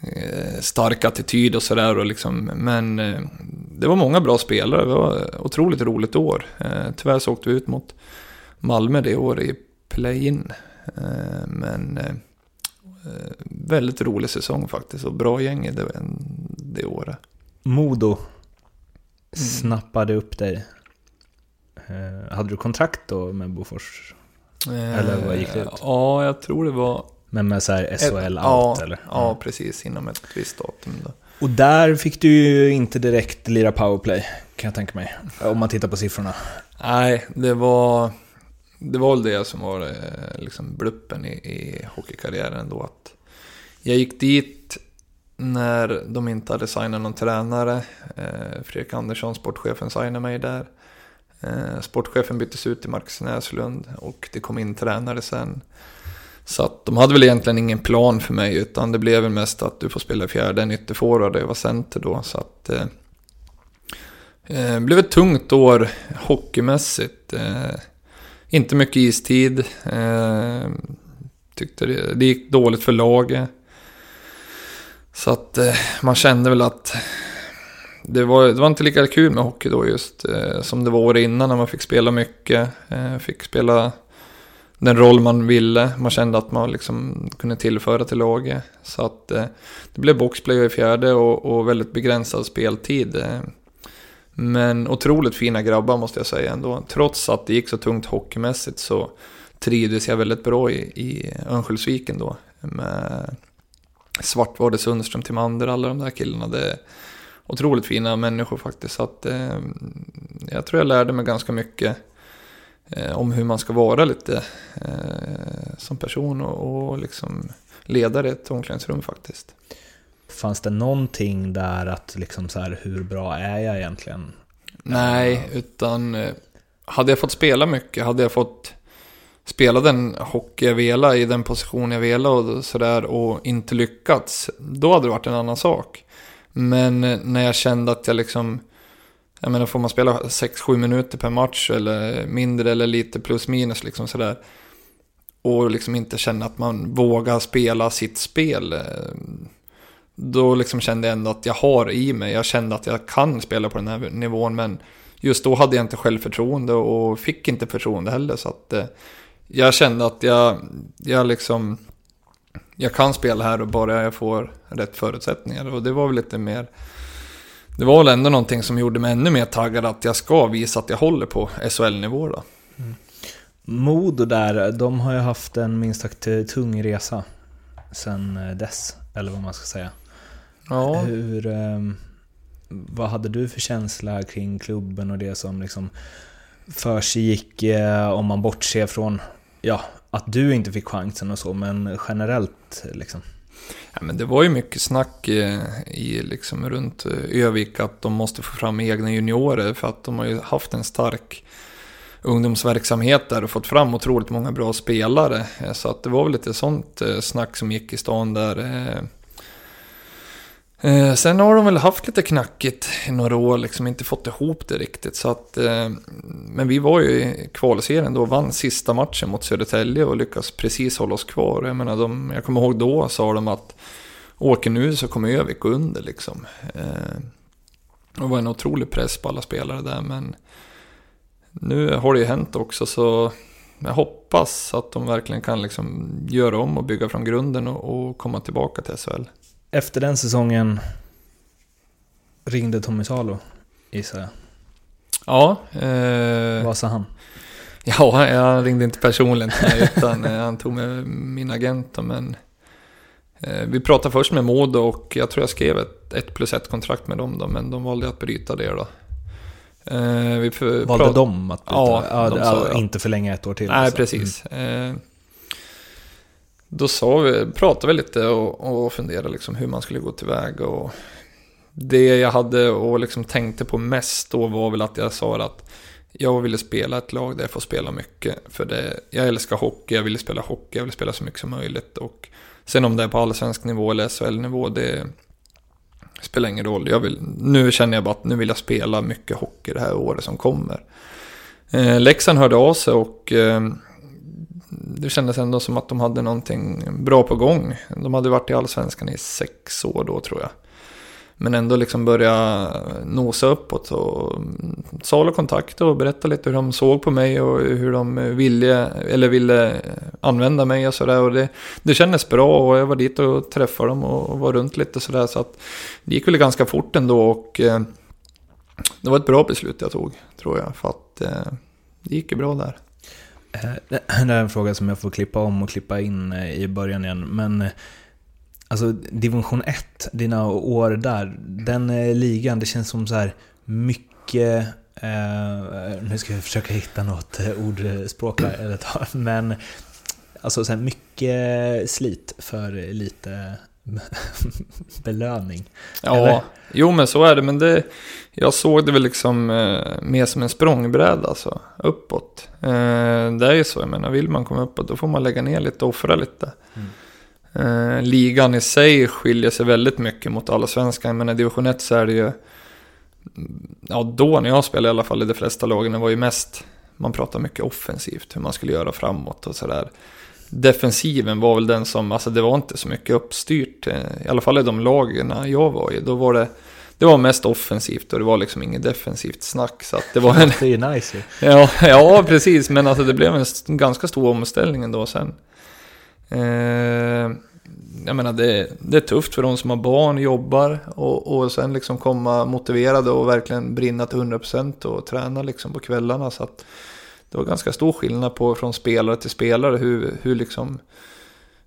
eh, stark attityd och sådär. Liksom, men eh, det var många bra spelare. Det var ett otroligt roligt år. Eh, tyvärr så åkte vi ut mot Malmö det året i play-in. Eh, men eh, väldigt rolig säsong faktiskt och bra gäng det, det året. Modo mm. snappade upp dig. Eh, hade du kontrakt då med Bofors? Eller vad gick det ut? Ja, jag tror det var... Men med så här SHL ett, out ja, eller? Ja, precis. Inom ett visst datum. Då. Och där fick du ju inte direkt lira powerplay, kan jag tänka mig. Om man tittar på siffrorna. Nej, det var... Det var väl det som var eh, liksom bluppen i, i hockeykarriären då. Att jag gick dit när de inte hade signat någon tränare. Eh, Fredrik Andersson, sportchefen, signade mig där. Eh, sportchefen byttes ut till Marcus Näslund och det kom in tränare sen. Så att de hade väl egentligen ingen plan för mig utan det blev väl mest att du får spela fjärde, en ytterforward, jag var center då. Så att eh, eh, det blev ett tungt år hockeymässigt. Eh, inte mycket istid. Eh, tyckte det, det gick dåligt för laget. Så att eh, man kände väl att det var, det var inte lika kul med hockey då just eh, som det var året innan när man fick spela mycket. Eh, fick spela den roll man ville. Man kände att man liksom kunde tillföra till laget. Så att eh, det blev boxplay i fjärde och, och väldigt begränsad speltid. Eh, men otroligt fina grabbar måste jag säga ändå. Trots att det gick så tungt hockeymässigt så trivdes jag väldigt bra i, i Örnsköldsviken då. Med Svartvarde, Sundström, Timander, alla de där killarna. Det, är otroligt fina människor faktiskt. Så att, eh, jag tror jag lärde mig ganska mycket eh, om hur man ska vara lite eh, som person och, och liksom ledare i ett omklädningsrum faktiskt. Fanns det någonting där att liksom så här, hur bra är jag egentligen? Nej, utan eh, hade jag fått spela mycket, hade jag fått spela den hockey jag ville i den position jag ville och sådär och inte lyckats, då hade det varit en annan sak. Men eh, när jag kände att jag liksom... Jag menar, får man spela 6-7 minuter per match eller mindre eller lite plus minus liksom sådär. Och liksom inte känna att man vågar spela sitt spel. Då liksom kände jag ändå att jag har i mig. Jag kände att jag kan spela på den här nivån. Men just då hade jag inte självförtroende och fick inte förtroende heller. Så att eh, jag kände att jag, jag liksom jag kan spela här och bara jag får rätt förutsättningar. Och det var väl lite mer... Det var väl ändå någonting som gjorde mig ännu mer taggad att jag ska visa att jag håller på SHL-nivå då. Mm. Modo där, de har ju haft en minst sagt eh, tung resa sen eh, dess, eller vad man ska säga. Ja. Hur, ehm, vad hade du för känsla kring klubben och det som liksom för sig gick, eh, om man bortser från ja, att du inte fick chansen och så, men generellt liksom? Ja, men det var ju mycket snack i, i liksom runt eh, Övik att de måste få fram egna juniorer för att de har ju haft en stark ungdomsverksamhet där och fått fram otroligt många bra spelare. Eh, så att det var väl lite sånt eh, snack som gick i stan där. Eh, sen har de väl haft lite knackigt i några år, liksom inte fått ihop det riktigt. Så att, eh, men vi var ju i kvalserien då, vann sista matchen mot Södertälje och lyckas precis hålla oss kvar. Jag, menar, de, jag kommer ihåg då sa de att åker nu så kommer Övik gå under liksom. Eh, det var en otrolig press på alla spelare där, men nu har det ju hänt också så jag hoppas att de verkligen kan liksom göra om och bygga från grunden och, och komma tillbaka till SHL efter den säsongen ringde Tommy Salo, gissar jag. Ja. Eh, Vad sa han? [LAUGHS] Ja, jag ringde inte personligen till mig utan eh, han tog med min agent. Men eh, vi pratade först med Modo och jag tror jag skrev ett 1 plus 1 kontrakt med dem då, men de valde att bryta det då. Eh, vi Valde de att byta? Ja, ja, de sa ja. inte förlänga ett år till? Nej, alltså. precis. Eh, då sa vi, pratade vi lite och, och funderade liksom hur man skulle gå tillväga. Och det jag hade och liksom tänkte på mest då var väl att jag sa att jag ville spela ett lag där jag får spela mycket. För det, jag älskar hockey, jag ville spela hockey, jag vill spela så mycket som möjligt. Och sen om det är på allsvensk nivå eller SHL-nivå, det spelar ingen roll. Jag vill, nu känner jag bara att nu vill jag spela mycket hockey det här året som kommer. Eh, Leksand hörde av sig och eh, det kändes ändå som att de hade någonting bra på gång. De hade varit i Allsvenskan i sex år då tror jag. Men ändå liksom börja nosa uppåt och mm, sala kontakt och berätta lite hur de såg på mig och hur de ville, eller ville använda mig och sådär. Och det, det kändes bra och jag var dit och träffade dem och var runt lite sådär. Så att det gick väl ganska fort ändå och eh, det var ett bra beslut jag tog, tror jag. För att eh, det gick ju bra där. Eh, det här är en fråga som jag får klippa om och klippa in eh, i början igen. Men eh, alltså division 1, dina år där, den ligan, det känns som så här mycket... Eh, nu ska jag försöka hitta något ordspråk här, eller ta, men alltså så här mycket slit för lite [LAUGHS] belöning. Ja, Eller? jo men så är det. Men det, jag såg det väl liksom eh, mer som en språngbräda alltså, uppåt. Eh, det är ju så, jag menar, vill man komma uppåt då får man lägga ner lite och offra lite. Eh, ligan i sig skiljer sig väldigt mycket mot allsvenskan, men i division 1 så är det ju, ja då när jag spelade i alla fall i de flesta lagen, det var ju mest, man pratade mycket offensivt, hur man skulle göra framåt och sådär. Defensiven var väl den som, alltså det var inte så mycket uppstyrt, eh, i alla fall i de lagen jag var i, då var det det var mest offensivt och det var liksom inget defensivt snack. Så att det var en, Det är nice. [LAUGHS] Ja, ja, precis. Men alltså det blev en ganska stor omställning ändå sen. Eh, jag menar, det, det är tufft för de som har barn, jobbar och, och sen liksom komma motiverade och verkligen brinna till 100% och träna liksom på kvällarna. Så att det var ganska stor skillnad på från spelare till spelare hur, hur liksom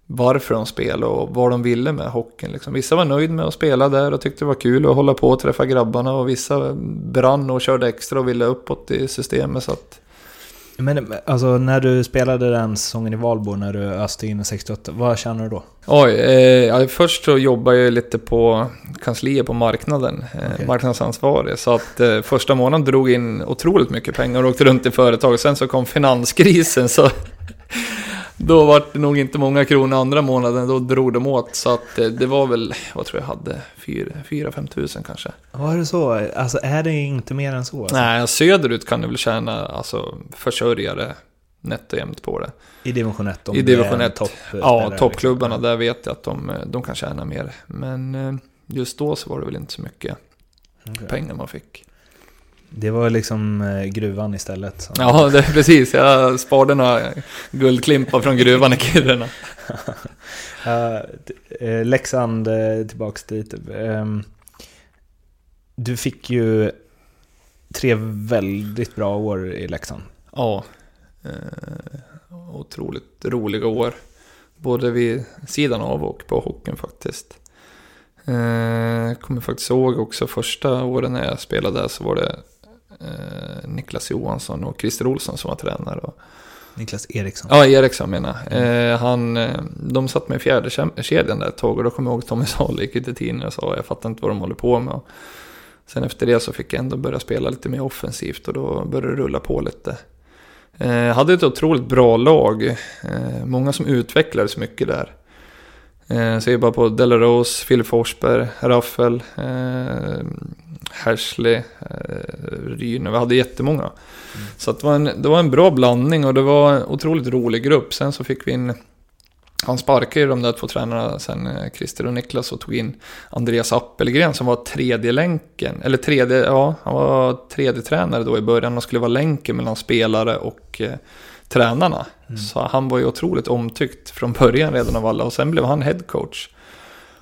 varför de spelade och vad de ville med hockeyn. Liksom. Vissa var nöjda med att spela där och tyckte det var kul att hålla på och träffa grabbarna och vissa brann och körde extra och ville uppåt i systemet. Så att, men alltså när du spelade den säsongen i Valbo, när du öste in 68, vad känner du då? Oj, eh, ja, först så jobbade jag lite på kansliet på marknaden, eh, Okej. marknadsansvarig. Så att eh, första månaden drog in otroligt mycket pengar och åkte runt i företag. Sen så kom finanskrisen så då var det nog inte många kronor andra månaden, då drog de åt. Så att eh, det var väl, vad tror jag hade, 4-5 tusen kanske. Var det så? Alltså är det inte mer än så? Alltså? Nej, söderut kan du väl tjäna alltså, försörjare nätt och jämnt på det. I division 1? I division 1. Topp, Ja, toppklubbarna där vet jag att de, de kan tjäna mer. Men eh, just då så var det väl inte så mycket Okej. pengar man fick. Det var liksom eh, gruvan istället. som- Ja, det precis. Jag sparade några guldklimpar från gruvan i Kiruna. [LAUGHS] Eh, Leksand, eh, tillbaks dit. Ehm, du fick ju tre väldigt bra år i Leksand. Ja, eh, otroligt roliga år. Både vid sidan av och på hockeyn faktiskt. Jag kommer faktiskt ihåg också första åren när jag spelade där så var det eh, Niklas Johansson och Christer Olsson som var tränare. Och, Niklas Eriksson. ja, Eriksson menar jag. eh, han, eh, De satt med fjärde kedjan där ett tag och då kommer jag ihåg Tommy Sahl gick ut i tidningen och sa jag fattar inte vad de håller på med. Och sen efter det så fick jag ändå börja spela lite mer offensivt och då började det rulla på lite. Eh, hade ett otroligt bra lag. Eh, många som utvecklades mycket där. Eh, ser bara på Delarose, Phil Forsberg, Raffel, eh, Hersley, eh, Ryne. Vi hade jättemånga. Så att det, var en, det var en bra blandning och det var en otroligt rolig grupp. Sen så fick vi in han sparkade ju de där två tränarna sen, eh, Christer och Niklas, och tog in Andreas Appelgren som var tredje länken. Eller tredje, ja, han var tredje tränare då i början och skulle vara länken mellan spelare och eh, tränarna. Så han var ju otroligt omtyckt från början redan av alla och sen blev han headcoach.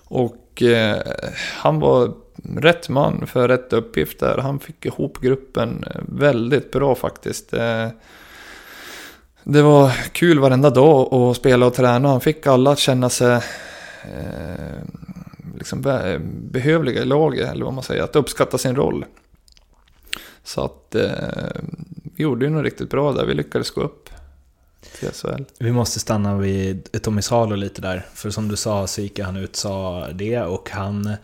Och eh, han var rätt man för rätt uppgift där. Han fick ihop gruppen eh, väldigt bra faktiskt. Eh, det var kul varenda dag att spela och träna. Han fick alla att känna sig eh, liksom behövliga i laget, eller vad man säger. Att uppskatta sin roll. Så att eh, vi gjorde ju något riktigt bra där. Vi lyckades gå upp till SHL. Vi måste stanna vid Tommy Salo lite där. För som du sa så gick han ut sa det och han,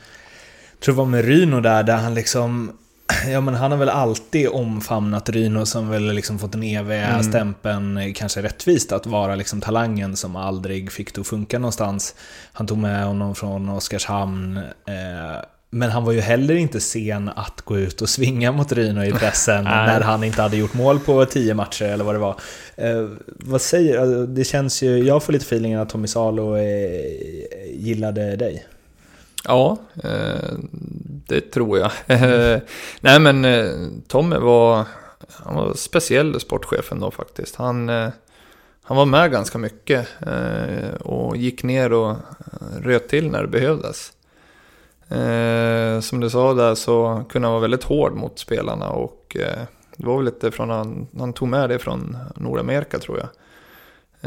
tror det var med Ryno där, där han liksom [CLEARS THROAT] Ja men han har väl alltid omfamnat Ryno som väl liksom fått den eviga mm. stämpeln, kanske rättvist, att vara liksom talangen som aldrig fick det att funka någonstans. Han tog med honom från Oskarshamn. Eh, men han var ju heller inte sen att gå ut och svinga mot Ryno i [LAUGHS] pressen när han inte hade gjort mål på tio matcher eller vad det var. Eh, vad säger alltså, Det känns ju, jag får lite feelingen att Tommy Salo eh, gillade dig. Ja, eh, det tror jag. [LAUGHS] Nej men eh, Tommy var, han var speciell sportchefen då faktiskt. Han, eh, han var med ganska mycket och gick ner och röt till när det behövdes. Som du sa där så kunde han vara väldigt hård mot spelarna och det var väl lite från han, han tog med det från Nordamerika tror jag.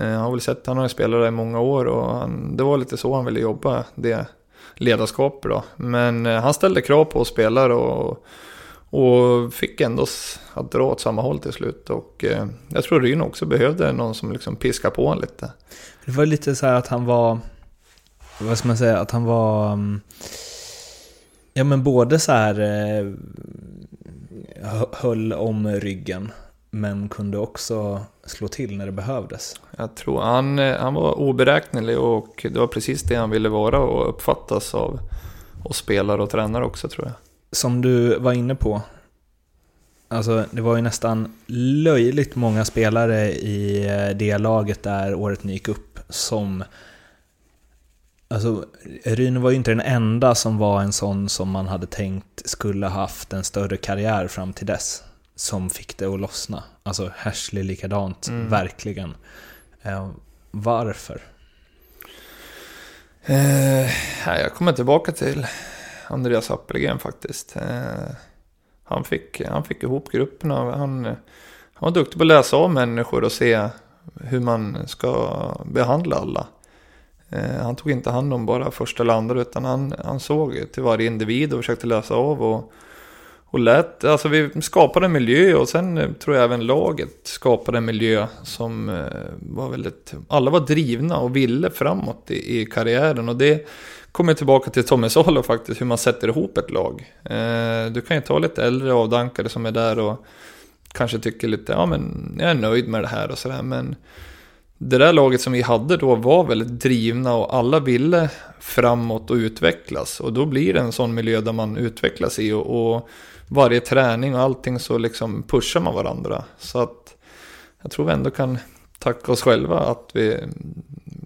Han har väl sett, han har spelat där i många år och han, det var lite så han ville jobba. Det, ledarskap då. Men eh, han ställde krav på spelare och, och fick ändå att dra åt samma håll till slut. Och eh, jag tror Ryn också behövde någon som liksom piskade på honom lite. Det var lite så här att han var, vad ska man säga, att han var, mm, ja men både så här eh, höll om ryggen men kunde också slå till när det behövdes. Jag tror han, eh, han var oberäknelig och det var precis det han ville vara och uppfattas av och spelare och tränare också tror jag. Som du var inne på, alltså det var ju nästan löjligt många spelare i eh, det laget där året gick upp som Alltså, Ryn var ju inte den enda som var en sån som man hade tänkt skulle haft en större karriär fram till dess som fick det att lossna. Alltså Hashley likadant, mm. verkligen. Eh, varför? Eh, jag kommer tillbaka till Andreas Appelgren faktiskt. Eh, han, fick, han fick ihop grupperna. Han, han var duktig på att läsa av människor och se hur man ska behandla alla. Eh, han tog inte hand om bara första eller andra utan han, han såg till varje individ och försökte läsa av. och och lät, alltså vi skapade en miljö och sen eh, tror jag även laget skapade en miljö som eh, var väldigt, alla var drivna och ville framåt i, i karriären och det kommer tillbaka till Tommy Salo faktiskt, hur man sätter ihop ett lag. Eh, du kan ju ta lite äldre avdankare som är där och kanske tycker lite, ja men jag är nöjd med det här och sådär men det där laget som vi hade då var väldigt drivna och alla ville framåt och utvecklas. Och då blir det en sån miljö där man utvecklas i och, och varje träning och allting så liksom pushar man varandra. Så att jag tror vi ändå kan tacka oss själva att vi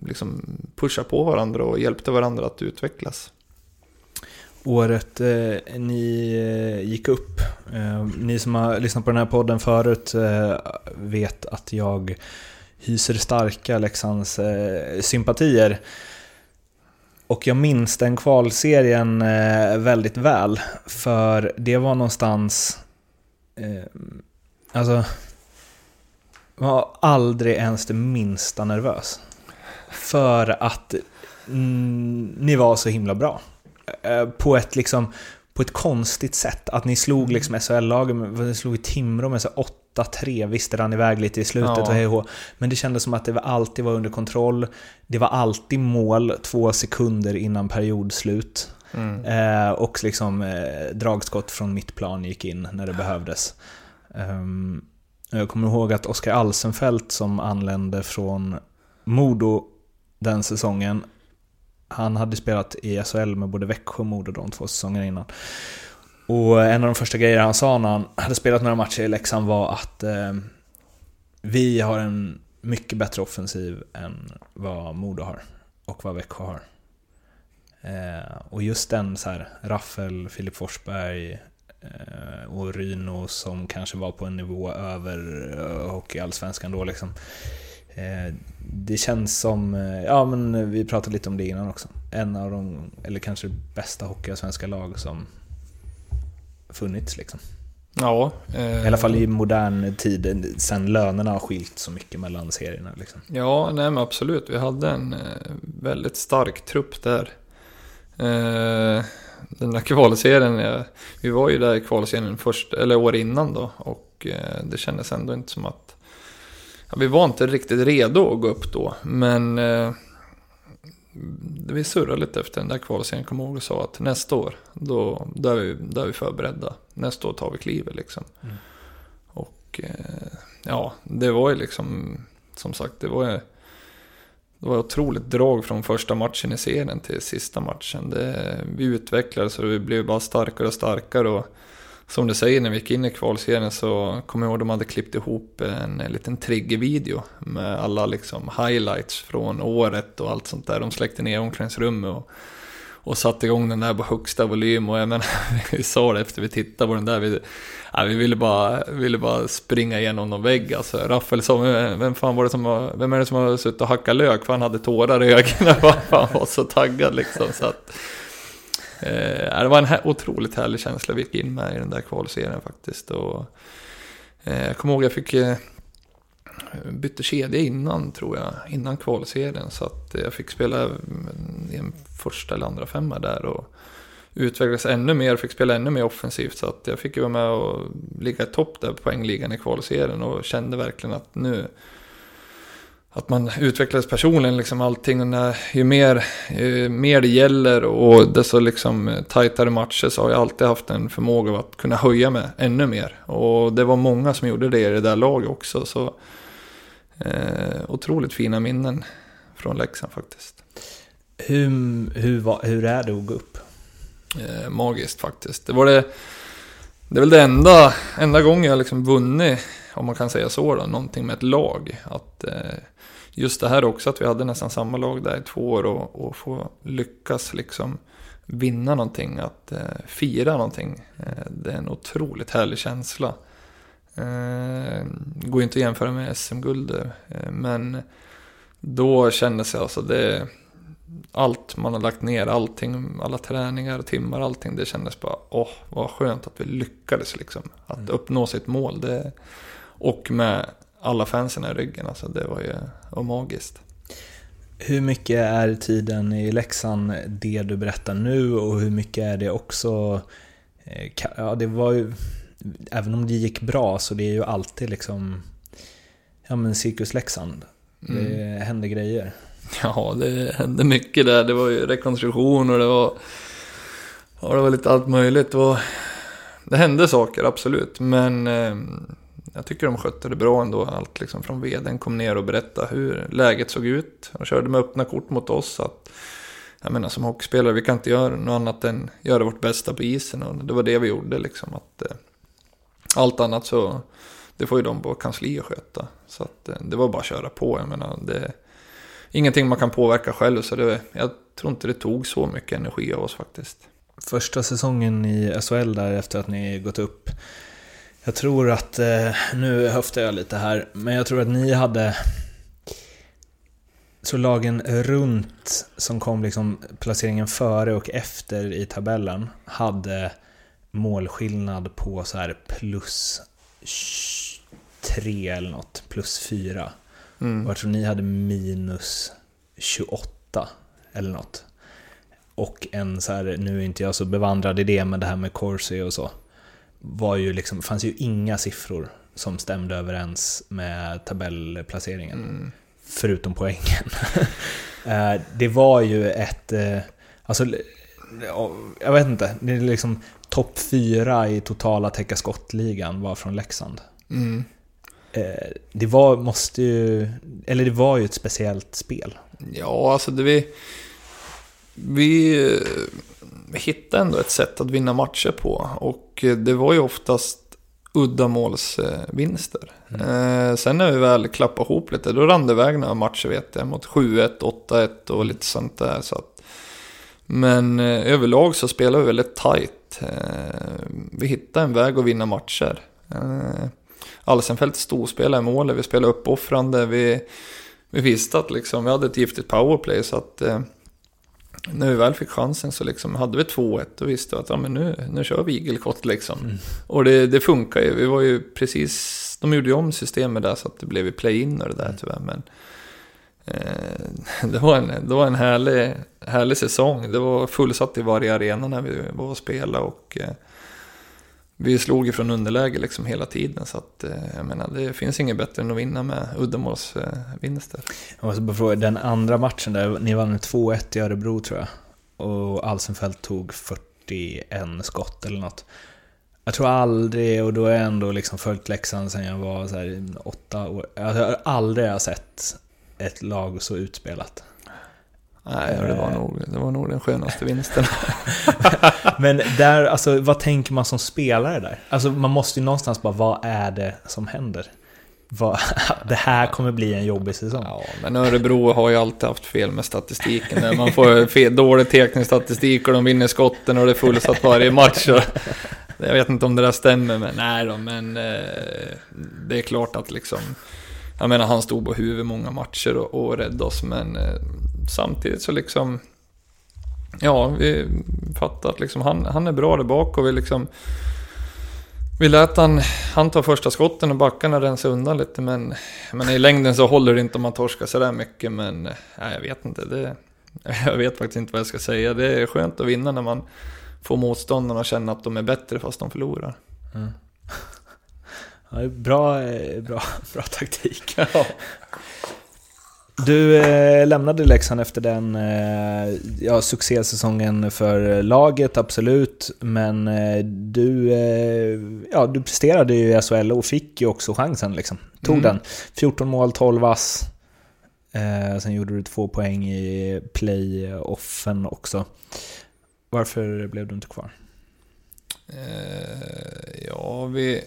liksom pushar på varandra och hjälpte varandra att utvecklas. Året eh, ni eh, gick upp, eh, ni som har lyssnat på den här podden förut eh, vet att jag hyser starka Leksands eh, sympatier. Och jag minns den kvalserien eh, väldigt väl, för det var någonstans... Eh, alltså... Jag var aldrig ens det minsta nervös. För att mm, ni var så himla bra. Eh, på ett liksom på ett konstigt sätt. Att ni slog liksom SHL-lagen, ni slog Timrå med så 8-3, visst det rann iväg lite i slutet ja. och hej Men det kändes som att det alltid var under kontroll. Det var alltid mål två sekunder innan periodslut. Mm. Eh, och liksom eh, dragskott från mittplan gick in när det behövdes. Um, jag kommer ihåg att Oskar Alsenfelt som anlände från Modo den säsongen, han hade spelat i SHL med både Växjö och Modo de två säsongerna innan. Och en av de första grejerna han sa när han hade spelat några matcher i Leksand var att eh, vi har en mycket bättre offensiv än vad Modo har och vad Växjö har. Eh, och just den så här, Raffel, Filip Forsberg eh, och Ryno som kanske var på en nivå över eh, Hockeyallsvenskan då liksom. Eh, det känns som, eh, ja men vi pratade lite om det innan också, en av de, eller kanske bästa hockeyallsvenska lag som funnits liksom. Ja. Eh, I alla fall i modern tid, sen lönerna har skilt så mycket mellan serierna. Liksom. Ja, nej men absolut. Vi hade en eh, väldigt stark trupp där. Eh, den där kvalserien, eh, vi var ju där i kvalserien först, eller år innan då. Och eh, det kändes ändå inte som att... Ja, vi var inte riktigt redo att gå upp då. Men eh, vi surrade lite efter den där kvalserien, kom ihåg och sa att nästa år, då, då, är, vi, då är vi förberedda. Nästa år tar vi klivet liksom. Mm. Och eh, ja, det var ju liksom, som sagt, det var ju det var otroligt drag från första matchen i serien till sista matchen. Det, vi utvecklades och vi blev bara starkare och starkare. Och som du säger, när vi gick in i kvalserien så kommer jag ihåg att de hade klippt ihop en, en liten triggervideo med alla liksom highlights från året och allt sånt där. De släckte ner omklädningsrummet och, och satte igång den där på högsta volym. Och jag menar, [LAUGHS] vi sa det efter vi tittade på den där. Vi, ja, vi ville, bara, ville bara springa igenom någon vägg. Alltså, Raffel sa, vem fan var det som har, vem är det som har suttit och hackat lök? För han hade tårar i ögonen. [LAUGHS] Han var så taggad liksom. Så att, Eh, det var en otroligt härlig känsla vi gick in med i den där kvalserien faktiskt. Och, eh, jag kommer ihåg att jag fick eh, bytte kedja innan tror jag, innan kvalserien. Så att jag fick spela mm, i en första eller andra femma där. Och utvecklades ännu mer, fick spela ännu mer offensivt. Så att jag fick ju vara med och ligga i topp där på poängligan i kvalserien. Och kände verkligen att nu, att man utvecklades personligen, liksom allting. När, ju, mer, ju mer det gäller och desto liksom tajtare matcher så har jag alltid haft en förmåga att kunna höja mig ännu mer. Och det var många som gjorde det i det där laget också. Så eh, otroligt fina minnen från Leksand faktiskt. Hur, hur, hur är det att gå upp? Eh, magiskt faktiskt. Det var det... Det är väl det enda, enda gången jag liksom vunnit, om man kan säga så då, någonting med ett lag. Att eh, just det här också, att vi hade nästan samma lag där i två år och, och få lyckas liksom vinna någonting, att eh, fira någonting. Eh, det är en otroligt härlig känsla. Eh, går inte att jämföra med SM-guld, eh, men då kändes jag alltså det allt man har lagt ner, allting, alla träningar, timmar, allting. Det kändes bara, åh, vad skönt att vi lyckades liksom. Att mm. uppnå sitt mål. Det, och med alla fansen i ryggen. Alltså det var ju var magiskt. Hur mycket är tiden i Leksand det du berättar nu och hur mycket är det också... Eh, ja, det var ju... Även om det gick bra så det är ju alltid liksom... Ja men Cirkus Leksand. Det mm. händer grejer. Ja, det hände mycket där. Det var ju rekonstruktion och det var... Ja, det var lite allt möjligt. Det, var, det hände saker, absolut. Men eh, jag tycker de skötte det bra ändå. Allt liksom från veden kom ner och berättade hur läget såg ut. De körde med öppna kort mot oss. Att, jag menar som hockeyspelare, vi kan inte göra något annat än göra vårt bästa på isen. Och det var det vi gjorde liksom. Att, eh, allt annat så, det får ju de på kansliet sköta. Så att, eh, det var bara att köra på. Jag menar, det ingenting man kan påverka själv. Så det, jag tror inte det tog så mycket energi av oss faktiskt. Första säsongen i SHL där efter att ni gått upp jag tror att, eh, nu höftar jag lite här, men jag tror att ni hade... Så lagen runt som kom liksom placeringen före och efter i tabellen hade målskillnad på så här plus 3 eller något, plus 4. Mm. Och jag tror ni hade minus 28 eller något. Och en så här, nu är inte jag så bevandrad i det, men det här med Corsi och så var ju liksom, fanns ju inga siffror som stämde överens med tabellplaceringen. Mm. Förutom poängen. [LAUGHS] Eh, det var ju ett, eh, alltså, jag vet inte, det är liksom topp fyra i totala täcka skottligan var från Leksand. Mm. Eh, det var, måste ju, eller det var ju ett speciellt spel. Ja, alltså det vi... Vi hittade ändå ett sätt att vinna matcher på. Och det var ju oftast uddamålsvinster. Mm. Eh, sen när vi väl klappade ihop lite, då rann det iväg några matcher vet jag. Mot 7-1, 8-1 och lite sånt där. Så att, men eh, överlag så spelade vi väldigt tight. Eh, vi hittade en väg att vinna matcher. Eh, Alsenfelt storspelade i målet, vi spelade uppoffrande. Vi, vi visste att liksom, vi hade ett giftigt powerplay så att eh, när vi väl fick chansen så liksom hade vi 2-1 och visste att ja, men nu, nu kör vi igelkott liksom. Mm. Och det, det funkar ju. Vi var ju precis, de gjorde ju om systemet där så att det blev play-in och det där mm. tyvärr. Men eh, [LAUGHS] det var en, det var en härlig, härlig säsong. Det var fullsatt i varje arena när vi var och spelade och eh, vi slog ifrån underläge liksom hela tiden. Så att, eh, jag menar, det finns inget bättre än att vinna med uddamålsvinster. Eh, jag måste bara fråga, den andra matchen där, ni vann med 2-1 i Örebro tror jag. Och Alsenfelt tog 41 skott eller något. Jag tror aldrig, och då har jag ändå liksom följt Leksand sen jag var så här, åtta år. Alltså, jag har aldrig sett ett lag så utspelat. Nej, det var, nog, det var nog den skönaste vinsten. [LAUGHS] Men där, alltså vad tänker man som spelare där? Alltså man måste ju någonstans bara, vad är det som händer? Vad, [LAUGHS] det här kommer bli en jobbig säsong. Ja, men Örebro har ju alltid haft fel med statistiken. Man får [LAUGHS] fel, dålig teknisk och de vinner skotten och det är fullsatt varje match. Och jag vet inte om det där stämmer, men nej då, men eh, det är klart att liksom jag menar, han stod på huvudet många matcher och, och räddade oss, men eh, samtidigt så liksom... Ja, vi fattar att liksom, han, han är bra där bak och vi liksom... Vi lät han, han ta första skotten och backarna rensa undan lite, men, men i längden så håller det inte om man torskar sådär mycket, men nej, jag vet inte. Det, [LAUGHS] jag vet faktiskt inte vad jag ska säga. Det är skönt att vinna när man får motståndarna att känna att de är bättre fast de förlorar. Mm. Ja, bra, eh, bra, [LAUGHS] bra taktik. Ja. Du eh, lämnade Leksand efter den eh, ja, succésäsongen för laget, absolut. Men eh, du, eh, ja, du presterade ju i SHL och fick ju också chansen. Liksom. Tog mm. den. 14 mål, 12 ass. Eh, sen gjorde du två poäng i playoffen också. Varför blev du inte kvar? Eh, ja, vi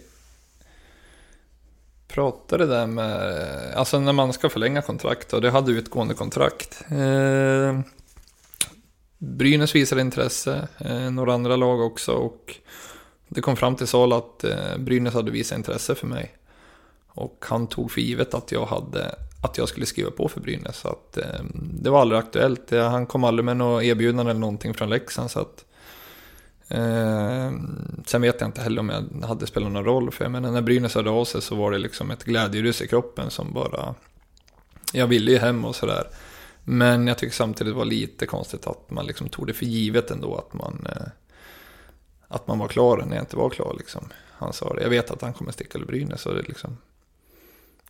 pratade där med, alltså när man ska förlänga kontrakt och det hade utgående kontrakt. Eh, Brynäs visade intresse, eh, några andra lag också och det kom fram till Sal att eh, Brynäs hade visat intresse för mig. Och han tog för givet att jag, hade, att jag skulle skriva på för Brynäs. Så att, eh, det var aldrig aktuellt. Eh, han kom aldrig med något erbjudande eller någonting från Leksand. Så att, Eh, sen vet jag inte heller om jag hade spelat någon roll, för jag menar när Brynäs hörde av sig så var det liksom ett glädjerus i kroppen som bara... Jag ville ju hem och sådär. Men jag tycker samtidigt det var lite konstigt att man liksom tog det för givet ändå att man... Eh, att man var klar när jag inte var klar liksom. Han sa det, jag vet att han kommer sticka till Brynäs och det liksom...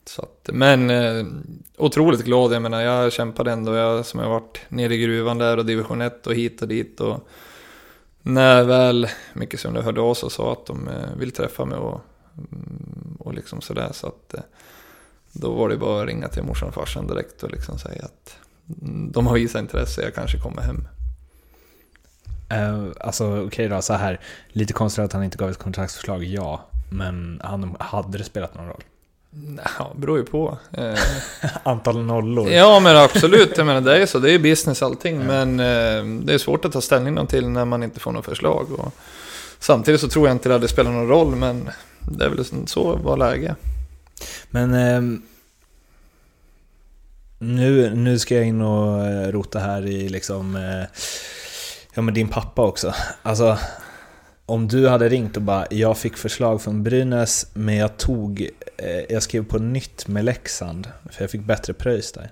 Så att, men eh, otroligt glad, jag menar jag kämpade ändå, jag som jag varit nere i gruvan där och division 1 och hit och dit och när väl Micke Sundlöv hörde av sig och sa att de eh, vill träffa mig och, mm, och liksom sådär så att eh, då var det bara att ringa till morsan och farsan direkt och liksom säga att mm, de har visat intresse, jag kanske kommer hem. Uh, alltså okej okay då, så här. Lite konstigt att han inte gav ett kontraktsförslag, ja. Men han, hade det spelat någon roll? Ja, beror ju på. Eh, [LAUGHS] Antal nollor. Ja, men absolut. Jag menar, det är så. Det är business allting. Ja. Men eh, det är svårt att ta ställning till när man inte får något förslag. Och samtidigt så tror jag inte det hade spelat någon roll, men det är väl så var läge. Men eh, nu, nu ska jag in och eh, rota här i liksom... Eh, ja, men din pappa också. Alltså, om du hade ringt och bara “Jag fick förslag från Brynäs, men jag tog... Eh, jag skrev på nytt med Leksand, för jag fick bättre pröjs där”.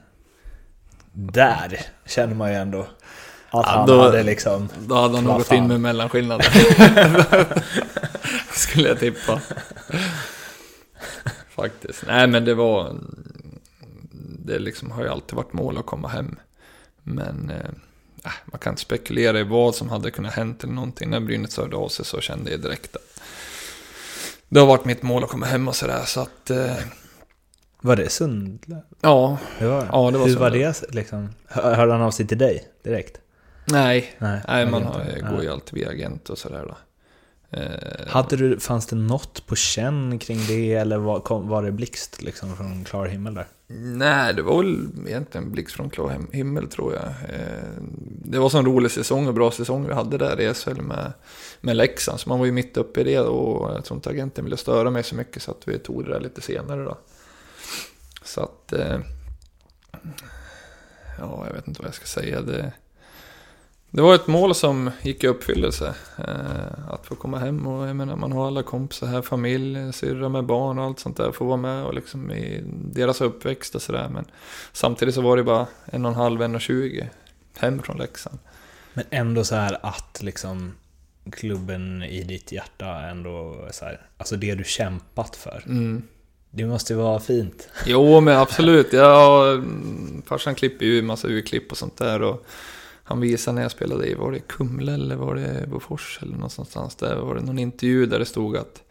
Där känner man ju ändå att ja, han då, hade liksom... Då hade han nog gått in med mellanskillnaden. [LAUGHS] Skulle jag tippa. Faktiskt. Nej men det var... Det liksom har ju alltid varit mål att komma hem. Men... Eh, man kan inte spekulera i vad som hade kunnat hänt eller någonting. När Brynäs hörde av sig så kände jag direkt att det har varit mitt mål att komma hem och sådär. Så att... Eh... Var det Sundlöv? Ja. Det var, ja, det var Hur var det liksom? Hörde han av sig till dig direkt? Nej, nej, nej man har, går ju alltid via agent och sådär då. Eh, Hade du, fanns det något på känn kring det eller var, kom, var det blixt liksom från klar himmel där? Nej, det var väl egentligen blixt från klar himmel tror jag. Eh, det var så en rolig säsong och bra säsong vi hade där i SHL med, med Leksand. Så man var ju mitt uppe i det och jag tror inte agenten ville störa mig så mycket så att vi tog det där lite senare då. Så att... Eh, ja, jag vet inte vad jag ska säga. Det, Det var ett mål som gick i uppfyllelse. Eh, att få komma hem och jag menar man har alla kompisar här, familj, syrra med barn och allt sånt där. Få vara med och liksom i deras uppväxt och sådär. Men samtidigt så var det bara en och en halv, en och tjugo hem från Leksand. Men ändå så här att liksom klubben i ditt hjärta ändå så här, alltså det du kämpat för. Mm. Det måste ju vara fint. Jo, men absolut. Ja, farsan klipper ju en massa urklipp och sånt där. Och han visade när jag spelade i, var det Kumla eller var det Bofors eller någonstans där. Var det någon intervju där det stod att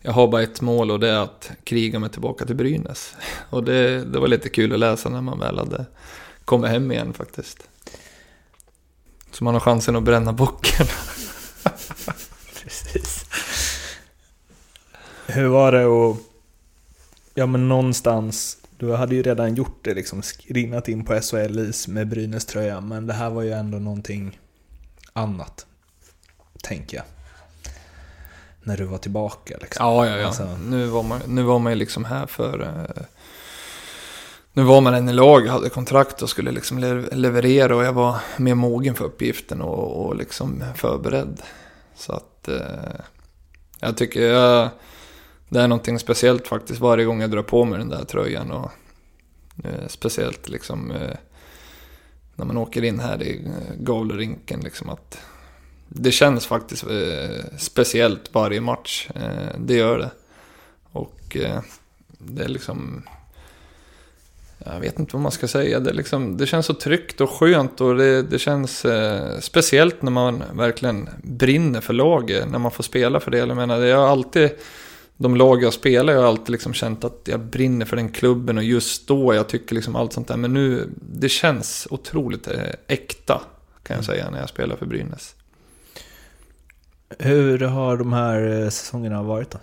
jag har bara ett mål och det är att kriga mig tillbaka till Brynäs. [LAUGHS] Och det, det var lite kul att läsa när man väl hade kommit hem igen faktiskt. Så man har chansen att bränna bocken. Precis. Hur var det att, ja men någonstans, du hade ju redan gjort det liksom, skrinnat in på SHL-is med Brynäs tröja, men det här var ju ändå någonting annat, tänker jag. När du var tillbaka liksom. Ja, ja, ja. Alltså- Nu var man, nu var man ju liksom här för... eh, nu var man en i lag, hade kontrakt och skulle liksom leverera och jag var mer mogen för uppgiften och, och liksom förberedd. Så att... eh, Jag tycker jag, det är någonting speciellt faktiskt varje gång jag drar på mig den där tröjan. Och, eh, speciellt liksom eh, när man åker in här i eh, Gavlerinken. Liksom att det känns faktiskt eh, speciellt varje match. Eh, det gör det. Och eh, det är liksom... Jag vet inte vad man ska säga. Det, liksom, det känns så tryggt och skönt och det, det känns eh, speciellt när man verkligen brinner för laget. När man får spela för det. Jag menar, jag har alltid... De lag jag spelar, jag har alltid liksom känt att jag brinner för den klubben och just då, jag tycker liksom allt sånt där. Men nu, det känns otroligt eh, äkta, kan jag säga, när jag spelar för Brynäs. Hur har de här eh, säsongerna varit då?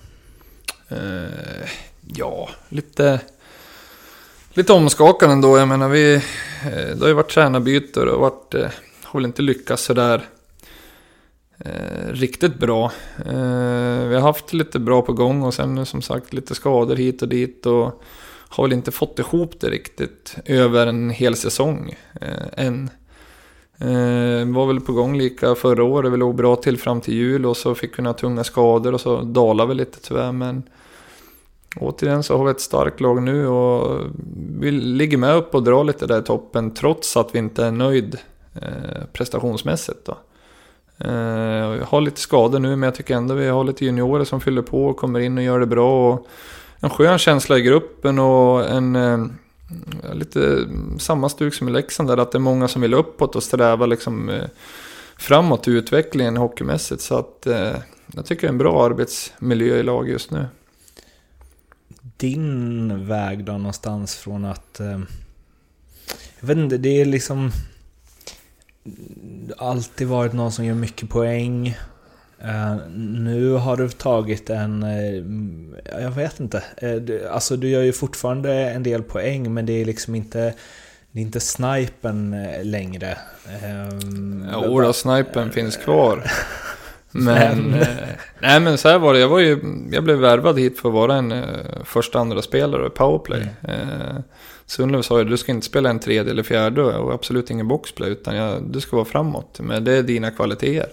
Eh, ja, lite, lite omskakande ändå. Jag menar, vi, eh, det har ju varit tränarbyte och det har, varit, eh, har väl inte lyckats sådär eh, riktigt bra. Eh, vi har haft lite bra på gång och sen som sagt lite skador hit och dit. Och har väl inte fått ihop det riktigt över en hel säsong eh, än. Eh, var väl på gång lika förra året, vi låg bra till fram till jul och så fick vi några tunga skador och så dalade vi lite tyvärr. Men återigen så har vi ett starkt lag nu och vi ligger med upp och drar lite där i toppen trots att vi inte är nöjd eh, prestationsmässigt. Då. Eh, har lite skador nu men jag tycker ändå vi har lite juniorer som fyller på och kommer in och gör det bra. Och en skön känsla i gruppen och en eh, lite samma stuk som i Leksand där, att det är många som vill uppåt och sträva liksom eh, framåt i utvecklingen hockeymässigt. Så att eh, jag tycker det är en bra arbetsmiljö i lag just nu. Din väg då någonstans från att... Eh, jag vet inte, det är liksom... Alltid varit någon som gör mycket poäng. Eh, nu har du tagit en... eh, jag vet inte. Du, alltså du gör ju fortfarande en del poäng men det är liksom inte... Det är inte snipen längre. Um, Ja, Ola Snipen finns kvar. [LAUGHS] Men- Men, eh, nej men så här var det, jag, var ju, jag blev värvad hit för att vara en eh, första andra spelare i powerplay. Eh, Sundlöv sa ju, du ska inte spela en tredje eller fjärde och absolut ingen boxplay, utan jag, du ska vara framåt. Men det är dina kvaliteter.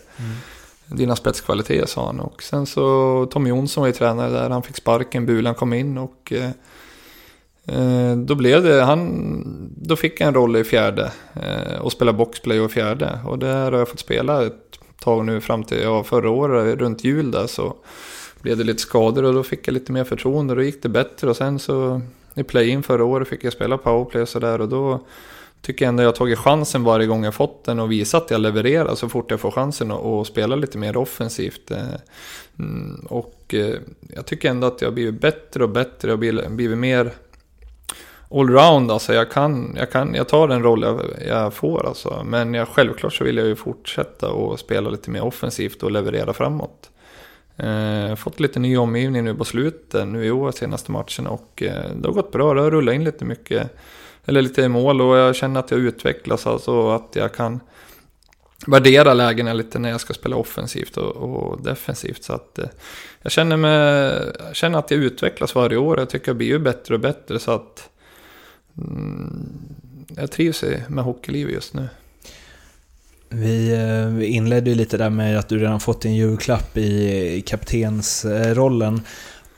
Dina spetskvaliteter sa han. Och sen så Tommy Jonsson var ju tränare där, han fick sparken, Bulan kom in och eh, eh, då blev det, han, då fick jag en roll i fjärde eh, och spela boxplay och fjärde. Och där har jag fått spela ett tag nu fram till, ja förra året runt jul där så blev det lite skador och då fick jag lite mer förtroende och då gick det bättre och sen så i play-in förra året fick jag spela powerplay och sådär och då tycker jag ändå jag har tagit chansen varje gång jag fått den och visat att jag levererar så fort jag får chansen och spela lite mer offensivt. Eh, mm, och eh, jag tycker ändå att jag har blivit bättre och bättre och blivit mer allround. Alltså jag kan, jag kan, jag tar den roll jag, jag får alltså. Men jag, självklart så vill jag ju fortsätta och spela lite mer offensivt och leverera framåt. Eh, fått lite ny omgivning nu på slutet, nu i år, senaste matchen och eh, det har gått bra. Det har rullat in lite mycket, eller lite mål och jag känner att jag utvecklas, alltså att jag kan värdera lägena lite när jag ska spela offensivt och, och defensivt. Så att eh, jag känner, mig, jag känner att jag utvecklas varje år. Jag tycker jag blir ju bättre och bättre så att jag trivs med hockeylivet just nu. Vi eh, inledde ju lite där med att du redan fått din julklapp i kaptensrollen.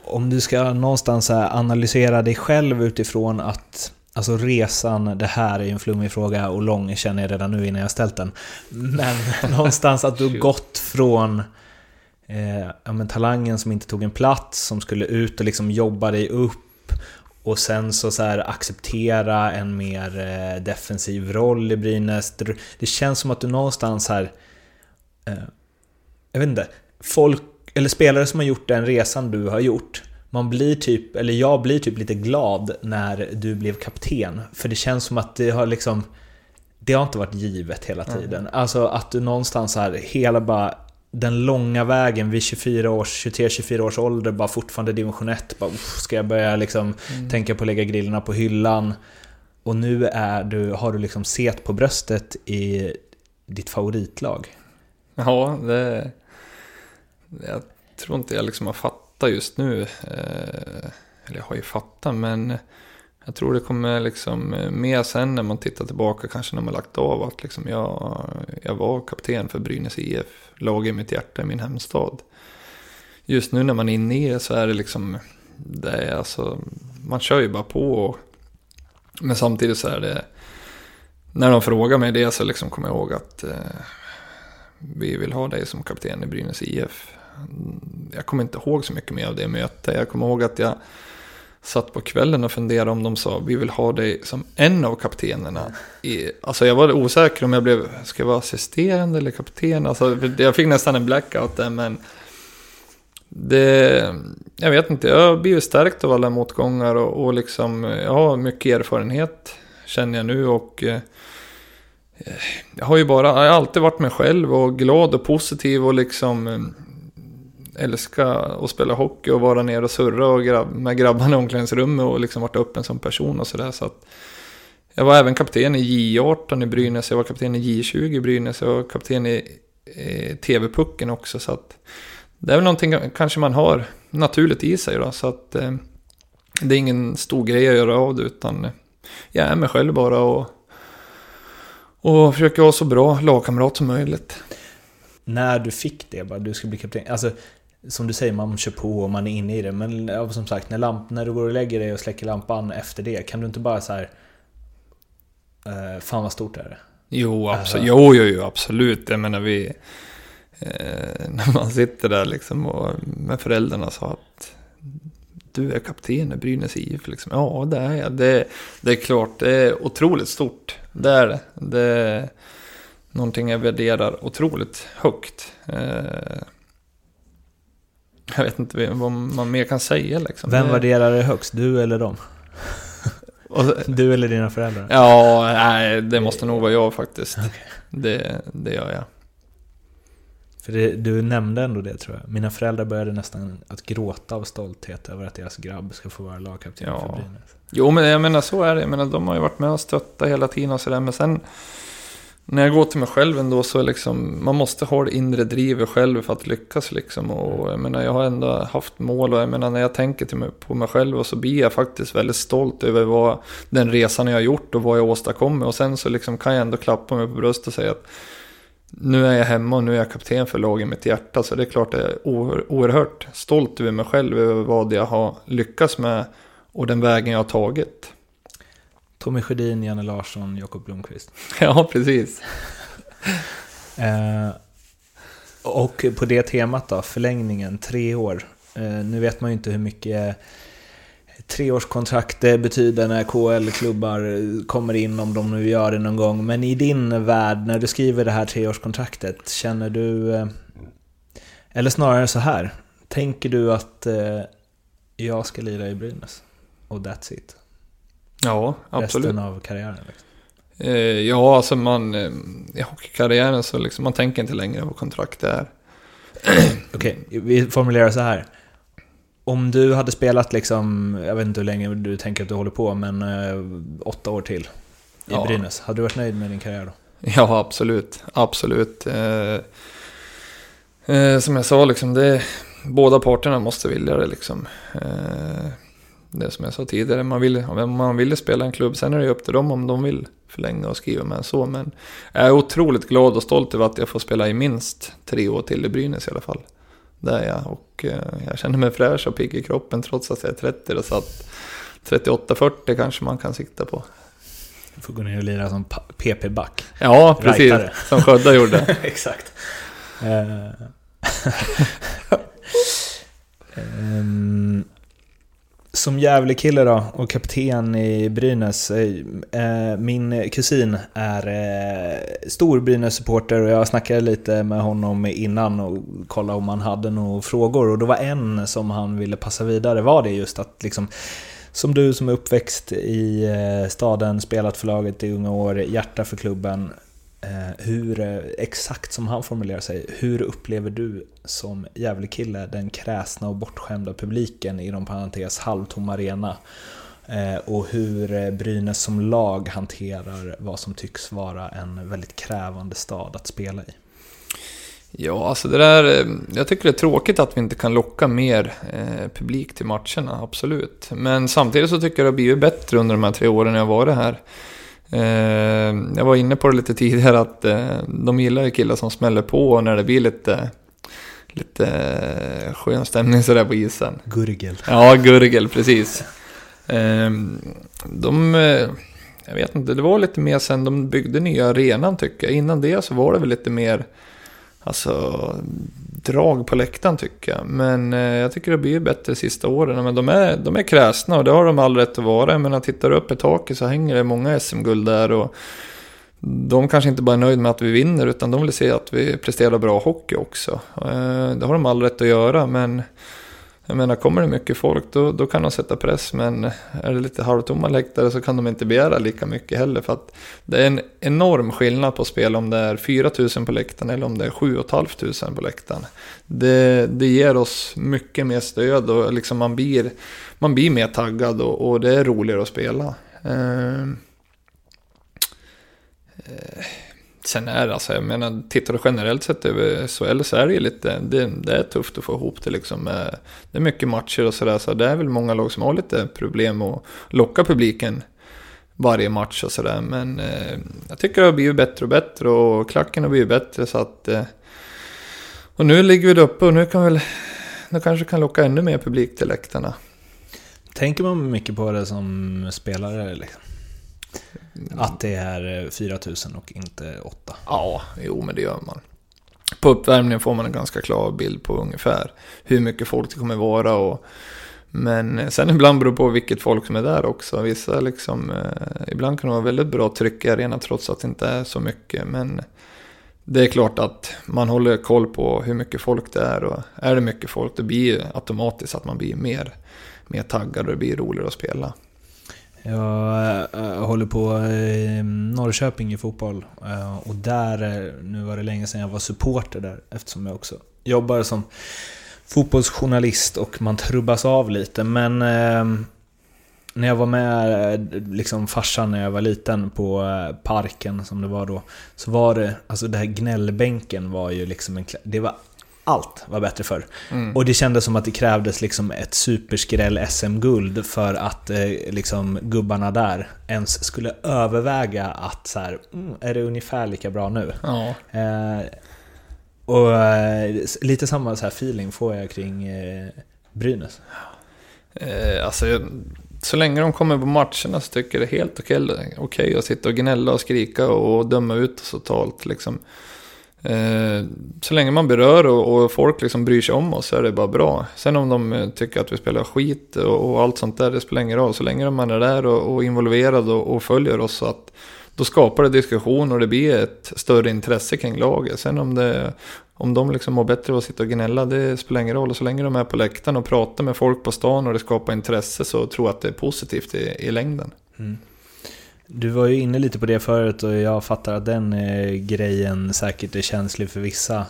Om du ska någonstans analysera dig själv utifrån att Alltså resan, det här är ju en flummig fråga och lång känner jag redan nu innan jag ställt den. Men [LAUGHS] någonstans att du gått från eh, ja, men talangen som inte tog en plats, som skulle ut och liksom jobba dig upp och sen så, så här, acceptera en mer eh, defensiv roll i Brynäs. Det känns som att du någonstans här... Eh, jag vet inte. Folk, eller spelare som har gjort den resan du har gjort man blir typ, eller jag blir typ lite glad när du blev kapten. För det känns som att det har liksom, det har inte varit givet hela tiden. Mm. Alltså att du någonstans här, hela bara, den långa vägen vid 24 års, 23-24 års ålder, bara fortfarande division 1. Bara, ska jag börja liksom mm. tänka på att lägga grillarna på hyllan? Och nu är du, har du liksom set på bröstet i ditt favoritlag. Ja, det... Jag tror inte jag liksom har fattat fatta just nu. Eh, eller jag har ju fattat men jag tror det kommer liksom eh, mer sen när man tittar tillbaka, kanske när man lagt av, att liksom jag, jag var kapten för Brynäs IF, lag i mitt hjärta i min hemstad. Just nu när man är inne i det så är det liksom, det är alltså, man kör ju bara på. Och, men samtidigt så är det, när de frågar mig det så liksom kommer jag ihåg att eh, vi vill ha dig som kapten i Brynäs IF jag kommer inte ihåg så mycket mer av det mötet. Jag kommer ihåg att jag satt på kvällen och funderade om de sa vi vill ha dig som en av kaptenerna. I, alltså jag var osäker om jag blev, ska jag vara assisterande eller kapten? Alltså, jag fick nästan en blackout där men det, jag vet inte, jag har blivit stärkt av alla motgångar och, och liksom, jag har mycket erfarenhet känner jag nu och eh, jag har ju bara, jag har alltid varit mig själv och glad och positiv och liksom eh, älska att spela hockey och vara nere och surra och grabb, med grabbarna i omklädningsrummet och liksom varit öppen som person och sådär. Så att jag var även kapten i J18 i Brynäs, jag var kapten i J20 i Brynäs, jag var kapten i, eh, i TV-pucken också. Så att det är väl någonting kanske man har naturligt i sig då. Så att eh, det är ingen stor grej att göra av det utan eh, jag är mig själv bara och, och försöker vara så bra lagkamrat som möjligt. När du fick det, bara du ska bli kapten. Alltså, som du säger, man kör på och man är inne i det. Men ja, som sagt, när, lamp, när du går och lägger dig och släcker lampan efter det, kan du inte bara så här... Uh, fan vad stort är det? Jo, absolut. Alltså. Jo, jo, jo, absolut. Jag menar vi... Eh, [LAUGHS] när man sitter där liksom och med föräldrarna sa att du är kapten i Brynäs IF. Liksom. Ja, det är jag. Det, det är klart, det är otroligt stort. Det är det. Det är någonting jag värderar otroligt högt. Eh, jag vet inte vad man mer kan säga liksom. Vem värderar det högst? Du eller dem? [LAUGHS] du eller dina föräldrar? Ja, nej, det måste nog vara jag faktiskt. Okay. Det, det gör jag. För det, du nämnde ändå det tror jag. Mina föräldrar började nästan att gråta av stolthet över att deras grabb ska få vara lagkapten ja. för Brynäs. Jo, men jag menar så är det. Jag menar, de har ju varit med och stöttat hela tiden och sådär. Men sen när jag går till mig själv ändå så liksom, man måste ha det inre drivet själv för att lyckas liksom. Och jag menar, jag har ändå haft mål och jag menar, när jag tänker till mig, på mig själv och så blir jag faktiskt väldigt stolt över vad, den resan jag har gjort och vad jag åstadkommit. Och sen så liksom kan jag ändå klappa mig på bröstet och säga att nu är jag hemma och nu är jag kapten för laget i mitt hjärta. Så det är klart jag är oerhört stolt över mig själv, över vad jag har lyckats med och den vägen jag har tagit. Tommy Sjödin, Janne Larsson, Jakob Blomqvist. [LAUGHS] Ja, precis. [LAUGHS] eh, och på det temat då, förlängningen, tre år. Eh, nu vet man ju inte hur mycket treårskontrakt det betyder när KL-klubbar kommer in, om de nu gör det någon gång. Men i din värld, när du skriver det här treårskontraktet, känner du... Eh, eller snarare så här, tänker du att eh, jag ska lira i Brynäs? Och that's it? Ja, absolut. Resten av karriären? Liksom. Eh, ja, alltså man... Eh, I hockeykarriären så liksom, man tänker inte längre vad kontrakt är. [CLEARS THROAT] Okej, okay, vi formulerar så här. Om du hade spelat liksom, jag vet inte hur länge du tänker att du håller på, men eh, åtta år till i ja. Brynäs. Hade du varit nöjd med din karriär då? Ja, absolut. Absolut. Eh, eh, som jag sa, liksom, det, båda parterna måste vilja det. Liksom. Eh, det som jag sa tidigare, man vill, om man vill spela en klubb, sen är det upp till dem om de vill förlänga och skriva med så. Men jag är otroligt glad och stolt över att jag får spela i minst tre år till i Brynäs i alla fall. Det är jag och eh, jag känner mig fräsch och pigg i kroppen trots att jag är 30 och så att 38-40 kanske man kan sikta på. Du får gå ner och lira som PP-back. Ja, precis. Rightare. Som Sködda gjorde. [LAUGHS] Exakt. Um... [LAUGHS] Som Gävlekille då och kapten i Brynäs. Eh, eh, min kusin är eh, stor Brynäs-supporter och jag snackade lite med honom innan och kollade om han hade några frågor. Och det var en som han ville passa vidare var det just att liksom som du som är uppväxt i eh, staden, spelat för laget i unga år, hjärta för klubben. Eh, hur, eh, exakt som han formulerar sig, hur upplever du som Gävlekille den kräsna och bortskämda publiken inom parentes halvtom arena? Eh, och hur Brynäs som lag hanterar vad som tycks vara en väldigt krävande stad att spela i? Ja, alltså det där, jag tycker det är tråkigt att vi inte kan locka mer eh, publik till matcherna, absolut. Men samtidigt så tycker jag det har blivit bättre under de här tre åren jag har varit här. Eh, jag var inne på det lite tidigare att eh, de gillar ju killar som smäller på när det blir lite, lite eh, skön stämning sådär på isen. Gurgel. Ja, gurgel, precis. de, jag vet inte, det var lite mer sen de byggde nya arenan tycker jag. Innan det så var det väl lite mer alltså, drag på läktaren tycker jag. Men eh, jag tycker det blir bättre de sista åren. Men de är, de är kräsna och det har de all rätt att vara. Men att tittar du upp i taket så hänger det många SM-guld där. Och de kanske inte bara är nöjda med att vi vinner utan de vill se att vi presterar bra hockey också. Eh, det har de all rätt att göra men jag menar, kommer det mycket folk då, då kan de sätta press, men är det lite halvtomma läktare så kan de inte begära lika mycket heller. För att det är en enorm skillnad på spel om det är 4 000 på läktaren eller om det är 7 500 på läktaren. Det, det ger oss mycket mer stöd och liksom man, blir, man blir mer taggad och, och det är roligare att spela. Uh, uh, Sen är det alltså, jag menar, tittar du generellt sett över SHL så är det ju lite, det, det, är tufft att få ihop det liksom. Eh, det är mycket matcher och sådär, så det är väl många lag som har lite problem att locka publiken varje match och sådär. Men eh, jag tycker det har blivit bättre och bättre och klacken har blivit bättre så att... Eh, och nu ligger vi där uppe och nu kan väl, nu kanske kan locka ännu mer publik till läktarna. Tänker man mycket på det som spelare liksom? Att det är 4000 och inte 8? Ja, jo men det gör man. På uppvärmningen får man en ganska klar bild på ungefär hur mycket folk det kommer vara. Och, men sen ibland beror det på vilket folk som är där också. Vissa liksom, eh, ibland kan det vara väldigt bra tryck i arenan trots att det inte är så mycket. Men det är klart att man håller koll på hur mycket folk det är. Och är det mycket folk då blir det automatiskt att man blir mer, mer taggad och det blir roligare att spela. Jag eh, eh, håller på i Norrköping i fotboll och där, nu var det länge sedan jag var supporter där eftersom jag också jobbar som fotbollsjournalist och man trubbas av lite. Men när jag var med liksom farsan när jag var liten på parken som det var då, så var det, alltså det här gnällbänken var ju liksom en, det var allt var bättre för. Mm. Och det kändes som att det krävdes liksom ett superskräll SM-guld för att eh, liksom gubbarna där ens skulle överväga att så här, mm, är det ungefär lika bra nu? Ja. Eh, och eh, lite samma så här feeling får jag kring eh, Brynäs. Eh, alltså, så länge de kommer på matcherna så tycker jag det är helt okej okay att sitta och gnälla och skrika och döma ut oss totalt. Liksom. Eh, så länge man berör och, folk liksom bryr sig om oss så är det bara bra. Sen om de eh, tycker att vi spelar skit och, allt sånt där, det spelar ingen roll. Så länge man är där och, involverad och, och, följer oss så att då skapar det diskussion och det blir ett större intresse kring laget. Sen om, det, om de liksom mår bättre av att sitta och gnälla, det spelar ingen roll. Och så länge de är på läktaren och pratar med folk på stan och det skapar intresse så tror jag att det är positivt i, i längden. Mm. Du var ju inne lite på det förut och jag fattar att den eh, grejen säkert är känslig för vissa.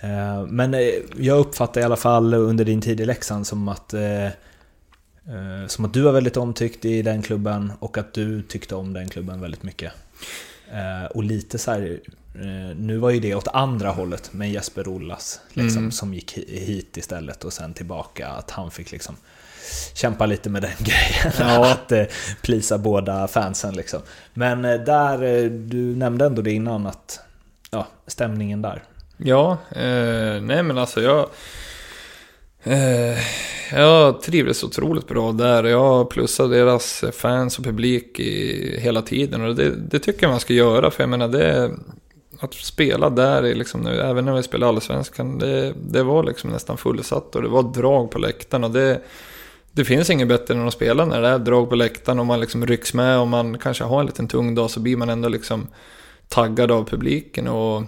Eh, men eh, jag uppfattar i alla fall under din tid i Leksand som att eh, som att du var väldigt omtyckt i den klubben och att du tyckte om den klubben väldigt mycket. Och lite så här, nu var ju det åt andra hållet med Jesper Ollas, liksom, Mm. som gick hi- hit istället och sen tillbaka. Att han fick liksom kämpa lite med den [LAUGHS] grejen. Ja. att eh, plisa båda fansen liksom. Men eh, där, eh, du nämnde ändå det innan att, ja, stämningen där. Ja, eh, nej men alltså jag... Eh, jag trivdes otroligt bra där. Jag plussade deras fans och publik i, hela tiden. Och det, det tycker jag man ska göra. För jag menar, det, att spela där, är liksom, nu, även när vi spelade Allsvenskan, det, det var liksom nästan fullsatt. Och det var drag på läktaren. Och det, det finns inget bättre än att spela när det är drag på läktaren. Och man liksom rycks med och man kanske har en liten tung dag. Så blir man ändå liksom taggad av publiken. Och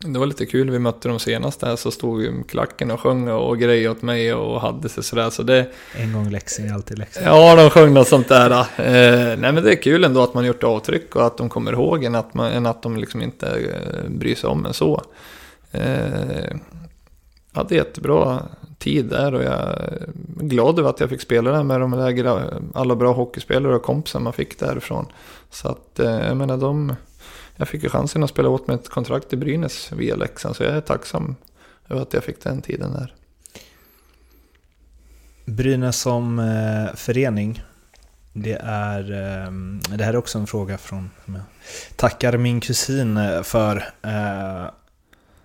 det var lite kul, vi mötte dem senast där så stod ju klacken och sjöng och grejade åt mig och hade sig sådär. Så det, En gång Leksing, alltid Leksing. ja, de sjöng något sånt där. Eh, nej men det är kul ändå att man gjort avtryck och att de kommer ihåg en, att, man, än att de liksom inte eh, bryr sig om en så. Eh, jag hade jättebra tid där och jag är glad över att jag fick spela där med de där alla bra hockeyspelare och kompisar man fick därifrån. Så att eh, jag menar de, jag fick ju chansen att spela åt mig ett kontrakt i Brynäs via Leksand så jag är tacksam över att jag fick den tiden där. Brynäs som eh, förening. Det är, eh, det här är också en fråga från, som jag tackar min kusin eh, för. Eh,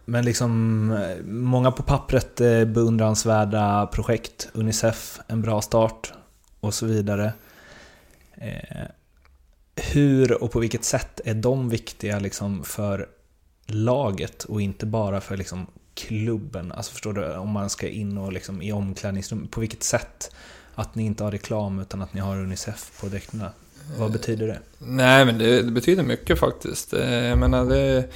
men liksom, eh, många på pappret eh, beundransvärda projekt. Unicef, en bra start och så vidare. Eh, hur och på vilket sätt är de viktiga liksom för laget och inte bara för liksom klubben? Alltså förstår du, om man ska in och liksom i omklädningsrum, på vilket sätt? Att ni inte har reklam utan att ni har Unicef på dräkterna. Vad betyder det? Nej, men det, det betyder mycket faktiskt. Eh, jag menar, det,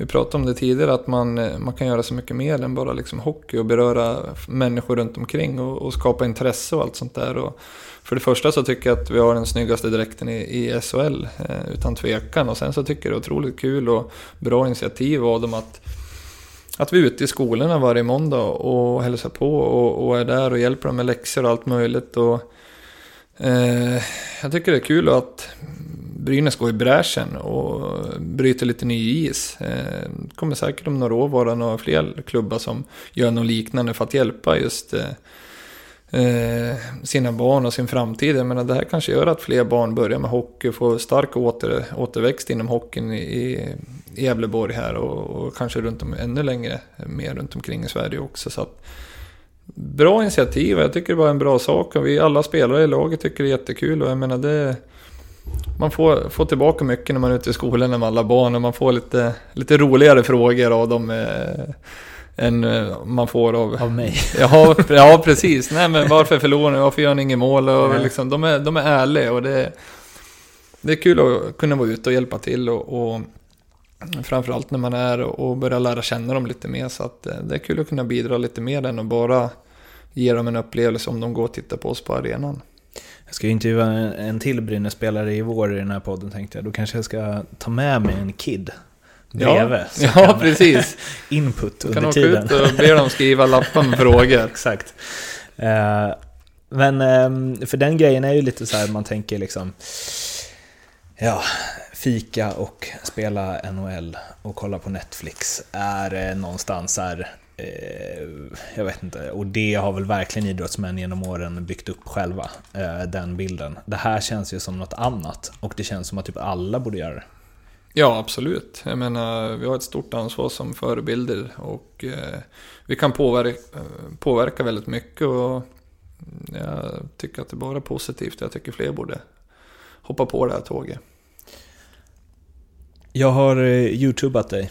vi pratade om det tidigare, att man, eh, man kan göra så mycket mer än bara liksom hockey och beröra människor runt omkring och, och skapa intresse och allt sånt där. Och för det första så tycker jag att vi har den snyggaste dräkten i, i SHL, eh, utan tvekan. Och sen så tycker jag det är otroligt kul och bra initiativ av dem att att vi är ute i skolorna varje måndag och hälsar på och, och är där och hjälper dem med läxor och allt möjligt. Och, eh, jag tycker det är kul att Brynäs går i bräschen och bryter lite ny is. Det kommer säkert om några år vara några fler klubbar som gör något liknande för att hjälpa just eh, eh, sina barn och sin framtid. Jag menar, det här kanske gör att fler barn börjar med hockey, och får stark åter, återväxt inom hockeyn i, i Gävleborg här och, och kanske runt om, ännu längre, mer runt omkring i Sverige också. Så att, bra initiativ, jag tycker det var en bra sak och vi alla spelare i laget tycker det är jättekul och jag menar det man får, får tillbaka mycket när man är ute i skolorna med alla barn och man får lite, lite roligare frågor av dem eh, än eh, man får av... Av mig? [LAUGHS] Ja, ja, precis. Nej, men varför förlorar ni? Varför gör ni inget mål? Och liksom, de, är, de är ärliga och det, det är kul att kunna vara ute och hjälpa till och, och framförallt när man är och börjar lära känna dem lite mer. Så att eh, det är kul att kunna bidra lite mer än att bara ge dem en upplevelse om de går och tittar på oss på arenan. Jag ska ju intervjua en, en till Brynäs-spelare i vår i den här podden tänkte jag. Då kanske jag ska ta med mig en kid bredvid. ja kan- [LAUGHS] precis. Input Du kan under åka tiden. ut och be dem skriva lappar med frågor. [LAUGHS] Exakt. Eh, men eh, för den grejen är ju lite så här, man tänker liksom Ja, fika och spela NHL och kolla på Netflix är eh, någonstans här jag vet inte, och det har väl verkligen idrottsmän genom åren byggt upp själva, eh, den bilden. Det här känns ju som något annat och det känns som att typ alla borde göra det. Ja, absolut. Jag menar, vi har ett stort ansvar som förebilder och eh, vi kan påverka, påverka väldigt mycket och jag tycker att det bara är positivt. Jag tycker fler borde hoppa på det här tåget. Jag har eh, youtubat dig,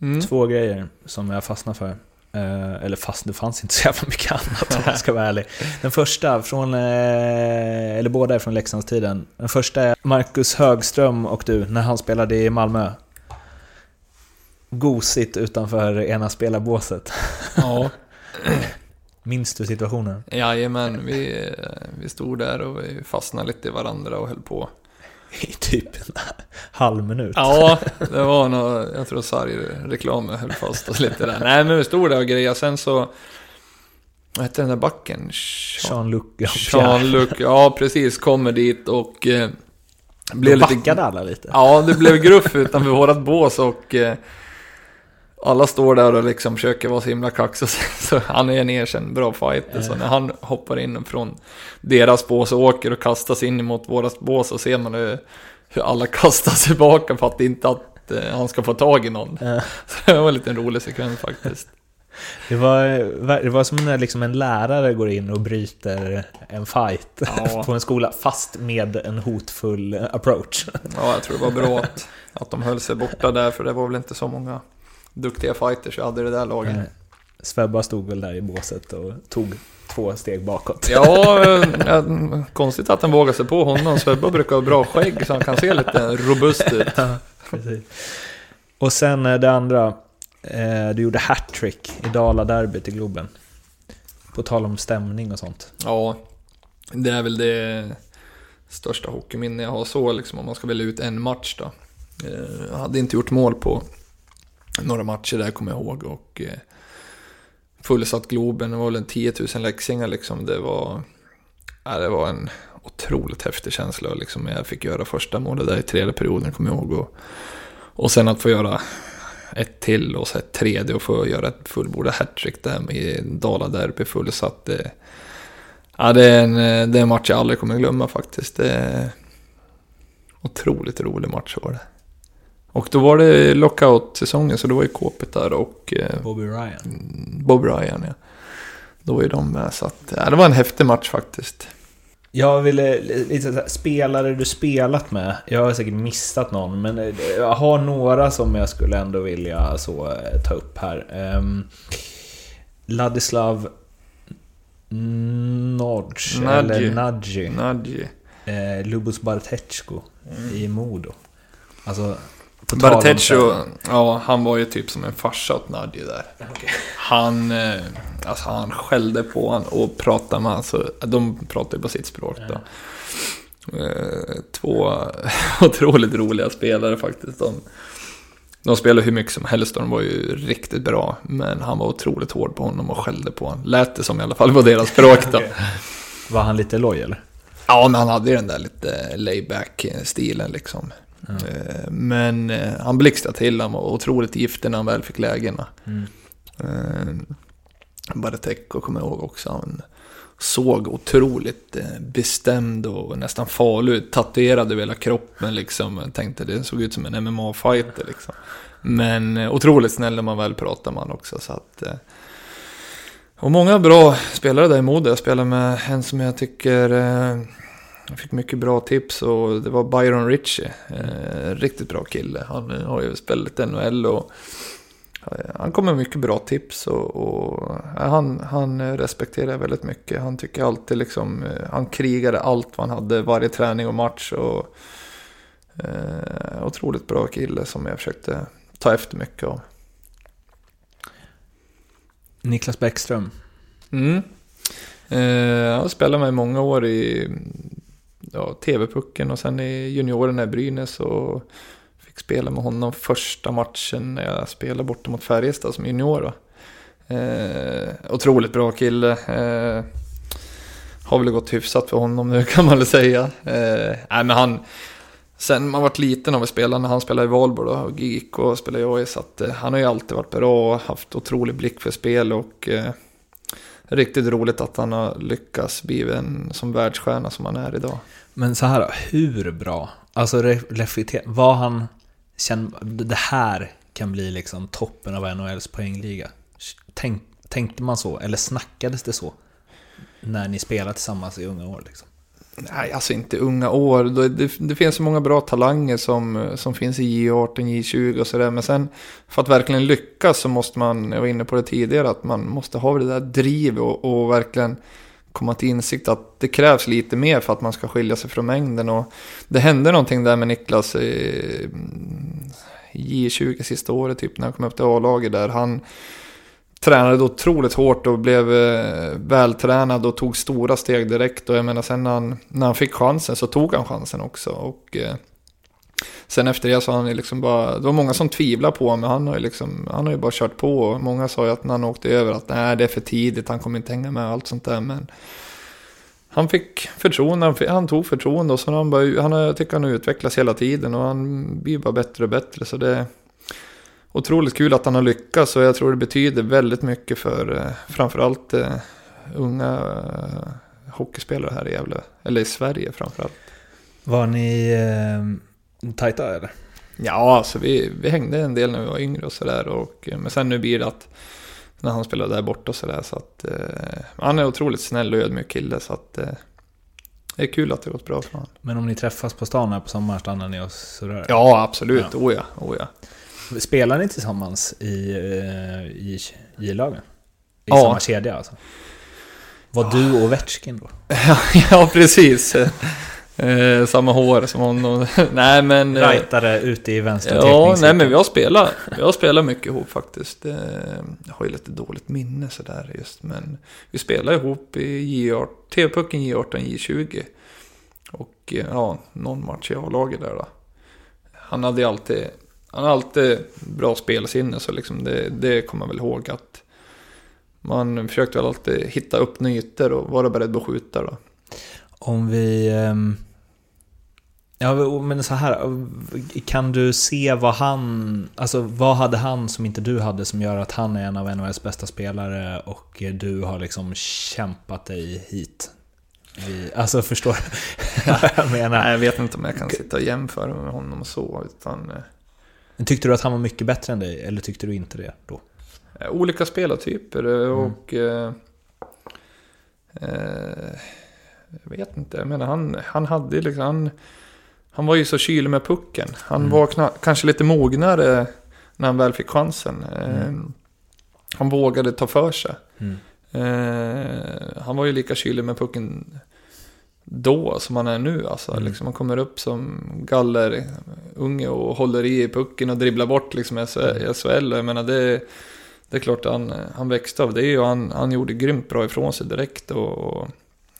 Mm. två grejer som jag fastnar för. Eh, eller fast det fanns inte så jävla mycket [LAUGHS] annat om jag ska vara ärlig. Den första, från, eh, eller båda är från Leksandstiden. Den första är Marcus Högström och du, när han spelade i Malmö. Gosigt utanför ena spelarbåset. Ja, [LAUGHS] Minns du situationen? jajamän. Vi, vi stod där och vi fastnade lite i varandra och höll på. I typ en halv minut. Ja, det var nog, jag tror sargreklamen höll fast oss lite där. Nej, men vi stod där och grejade. Sen så, vad hette den där backen? Jean-Luc Jean Jean-Luc, ja precis, kommer dit och eh, Blev backade alla lite. Ja, det blev gruff utanför vårat bås och eh, alla står där och liksom försöker vara så himla kaxig. Så [LAUGHS] han är en erkänd bra fighter. Så när han hoppar in från deras bås och åker och kastas in mot vårat bås så ser man hur, hur alla [LAUGHS] kastar tillbaka för att inte att eh, han ska få tag i någon. [LAUGHS] Så det var en liten rolig sekvens faktiskt. Det var, det var som när liksom en lärare går in och bryter en fight ja. på en skola, fast med en hotfull approach. Ja, jag tror det var bra att, att de höll sig borta där, för det var väl inte så många duktiga fighters jag hade det där laget. Svebba stod väl där i båset och tog två steg bakåt. Ja, äh, konstigt att han vågar sig på honom. Svebba brukar ha bra skägg så han kan se lite robust ut. [LAUGHS] Ja, och sen det andra, Eh, du gjorde hattrick i Dala-derbyt i Globen. På tal om stämning och sånt. Ja, det är väl det största hockeyminne jag har så, liksom, om man ska välja ut en match då. Eh, jag hade inte gjort mål på några matcher där, kommer jag ihåg. Och eh, fullsatt Globen, det var väl en 10 000 läxingar liksom. Det var, ja, det var en otroligt häftig känsla. Liksom. Jag fick göra första målet där i tredje perioden, kommer jag ihåg. Och, och sen att få göra ett till och så ett tredje och få göra ett fullbordat hattrick där i Dala-derby fullsatt. Det, ja, det, är en, eh, det är en match jag aldrig kommer glömma faktiskt. Det är otroligt rolig match var det. Och då var det lockout-säsongen så då var ju Kåpet där och... Eh, Bobby Ryan. Bob Ryan ja. Då var ju de med så att, ja, det var en häftig match faktiskt. Jag ville lite såhär, spelare du spelat med. Jag har säkert missat någon, men eh, jag har några som jag skulle ändå vilja så eh, ta upp här. Um, Ladislav Nodge, eller Nadji. Nadji. Eh, Lubos Bartechko mm. i Modo. Alltså, Bartecho, ja han var ju typ som en farsa åt Nadji där. Okay. Han, eh, alltså han skällde på honom och pratade med honom. de pratade ju på sitt språk då. Eh, två [LAUGHS] otroligt roliga spelare faktiskt. De, de spelade hur mycket som helst och de var ju riktigt bra. Men han var otroligt hård på honom och skällde på honom. Lät det som i alla fall på deras [LAUGHS] språk då. okay. Var han lite loj eller? Ja, men han hade ju den där lite layback stilen liksom. Mm. Men eh, han blixtrade till, han var otroligt giftig när han väl fick lägena. Mm. Eh, Baratek och kommer jag ihåg också. Han såg otroligt bestämd och nästan farlig ut. Tatuerad över hela kroppen liksom. Jag tänkte det såg ut som en MMA-fighter liksom. Men otroligt snäll när man väl pratar med honom också. Så att, och många bra spelare där i Modo. Jag spelar med en som jag tycker jag fick mycket bra tips och det var Byron Ritchie. Eh, riktigt bra kille. Han har ju spelat NHL och eh, han kommer med mycket bra tips och, och han, han respekterar väldigt mycket. Han tycker alltid liksom, eh, han krigade allt vad han hade varje träning och match. Och, eh, otroligt bra kille som jag försökte ta efter mycket av. Niklas Bäckström. Mm. Eh, jag har spelat med många år i ja, TV-pucken och sen i juniorerna i Brynäs och fick spela med honom första matchen när jag spelade borta mot Färjestad som junior. Eh, otroligt bra kille. Eh, har väl gått hyfsat för honom nu [LAUGHS] kan man väl säga. Eh, nej, men han, sen man varit liten har vi spelat när han spelade i Valborg då, och GIK och spelade i så att eh, han har ju alltid varit bra och haft otrolig blick för spel och eh, riktigt roligt att han har lyckats bli en som världsstjärna som han är idag. Men så här hur bra? Alltså reflektera, vad han känner, det här kan bli liksom toppen av NHLs poängliga. Tänk, tänkte man så, eller snackades det så? När ni spelade tillsammans i unga år liksom? Nej, alltså inte unga år. Det, det, det, finns så många bra talanger som, som finns i J18, J20 och sådär. Men sen för att verkligen lyckas så måste man, jag var inne på det tidigare, att man måste ha det där drivet och, och verkligen komma till insikt att det krävs lite mer för att man ska skilja sig från mängden. Och det hände någonting där med Niklas i mm, J20 sista året, typ när han kom upp till A-laget där. Han tränade då otroligt hårt och blev eh, vältränad och tog stora steg direkt. Och jag menar sen när han, när han fick chansen så tog han chansen också. Och eh, sen efter det så har han ju liksom bara, det var många som tvivlade på honom, men han har ju liksom, han har ju bara kört på. Och många sa ju att när han åkte över att nej det är för tidigt, han kommer inte hänga med och allt sånt där. Men han fick förtroende, han, fick, han tog förtroende och så han bara, han, jag tycker han har utvecklats hela tiden och han blir bara bättre och bättre. Så det är otroligt kul att han har lyckats och jag tror det betyder väldigt mycket för eh, framförallt eh, unga eh, hockeyspelare här i Gävle, eller i Sverige framförallt. Var ni eh, tajta eller? Ja, alltså vi, vi hängde en del när vi var yngre och sådär. Men sen nu blir det att när han spelade där borta och sådär. Så att eh, han är otroligt snäll och ödmjuk kille. Så att eh, det är kul att det har gått bra för honom. Men om ni träffas på stan här på sommaren, stannar ni och surrar? Ja, absolut. Ja. Oh ja, oh ja. Spelar ni tillsammans i, eh, i J-lagen? I ja. samma kedja alltså? Var ja. du och Ovechkin då? [LAUGHS] ja, precis. Eh, samma hår som honom. [LAUGHS] nej men... Eh, Rightare ute i vänster Ja, nej men vi har spelat. Vi har spelat mycket ihop faktiskt. Eh, jag har ju lite dåligt minne sådär just. Men vi spelade ihop i J18, TV-pucken J18, J20. Och eh, ja, någon match i A-laget där då. Han hade alltid, han hade alltid bra spelsinne så liksom det, det kommer man väl ihåg att man försökte väl alltid hitta upp ytor och vara beredd att skjuta då. Om vi... Ehm, ja, men så här, kan du se vad han... Alltså vad hade han som inte du hade som gör att han är en av NHLs bästa spelare och du har liksom kämpat dig hit? Alltså förstår du [LAUGHS] vad jag menar? Nej, jag vet inte om jag kan sitta och jämföra med honom och så, utan... Eh, tyckte du att han var mycket bättre än dig, eller tyckte du inte det då? Eh, olika spelartyper eh, mm. och... Mm. Eh, jag vet inte, jag menar han, han hade liksom, han, han var ju så kylig med pucken. Han mm. var kna, kanske lite mognare när han väl fick chansen. Mm. Eh, han vågade ta för sig. Mm. Eh, han var ju lika kylig med pucken då som han är nu. Alltså, mm. liksom, han kommer upp som galler unge och håller i pucken och dribblar bort liksom, i SHL. Mm. Jag menar, det, det är klart han, han växte av det och han, han gjorde grymt bra ifrån sig direkt. Och, och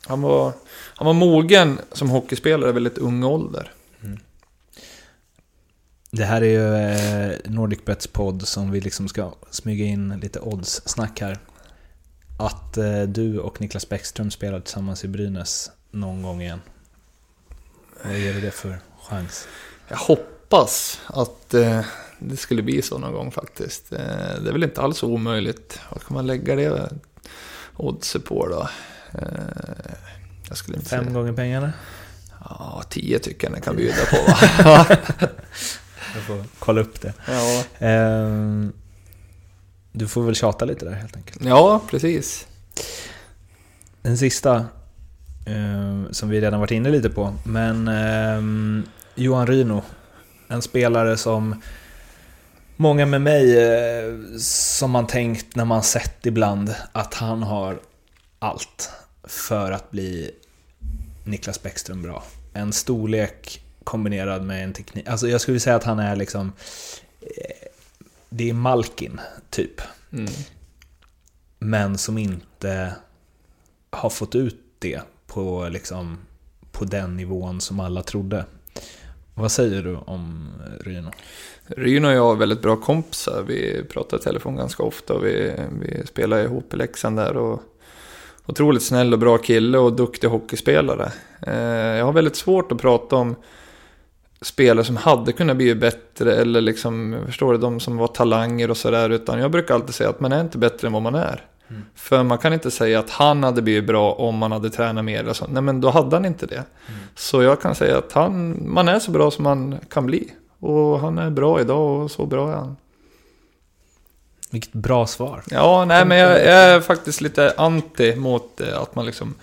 han var, han var mogen som hockeyspelare i väldigt ung ålder. Mm. Det här är ju eh, Nordic Bets podd som vi liksom ska smyga in lite odds-snack här. Att eh, du och Niklas Bäckström spelar tillsammans i Brynäs någon gång igen. Vad ger du det för chans? Jag hoppas att eh, det skulle bli så någon gång faktiskt. det är väl inte alls omöjligt. Vad kan man lägga det oddset på då? Eh, jag skulle inte Fem säga. gånger pengarna? Ja, tio tycker jag den kan bjuda på. [LAUGHS] jag får kolla upp det. Ja. Ehm, du får väl tjata lite där helt enkelt. Ja, precis. Den sista, ehm, som vi redan varit inne lite på, men ehm, Johan Ryno, en spelare som många med mig eh, som man tänkt när man sett ibland att han har allt för att bli Niklas Bäckström bra. En storlek kombinerad med en teknik. Alltså jag skulle säga att han är liksom... Eh, det är Malkin, typ. Mm. Men som inte har fått ut det på, liksom, på den nivån som alla trodde. Vad säger du om Ryno? Ryno och jag är väldigt bra kompisar. Vi pratar i telefon ganska ofta och vi, vi spelar ihop i Leksand där. Och otroligt snäll och bra kille och duktig hockeyspelare. Eh, jag har väldigt svårt att prata om spelare som hade kunnat bli bättre eller liksom, förstår du, de som var talanger och sådär. Utan jag brukar alltid säga att man är inte bättre än vad man är. Mm. För man kan inte säga att han hade blivit bra om man hade tränat mer. Och sånt. Nej men då hade han inte det. Mm. Så jag kan säga att han, man är så bra som man kan bli. Och han är bra idag och så bra är han. Vilket bra svar. Ja, nej men jag, jag är faktiskt lite anti mot eh, att man liksom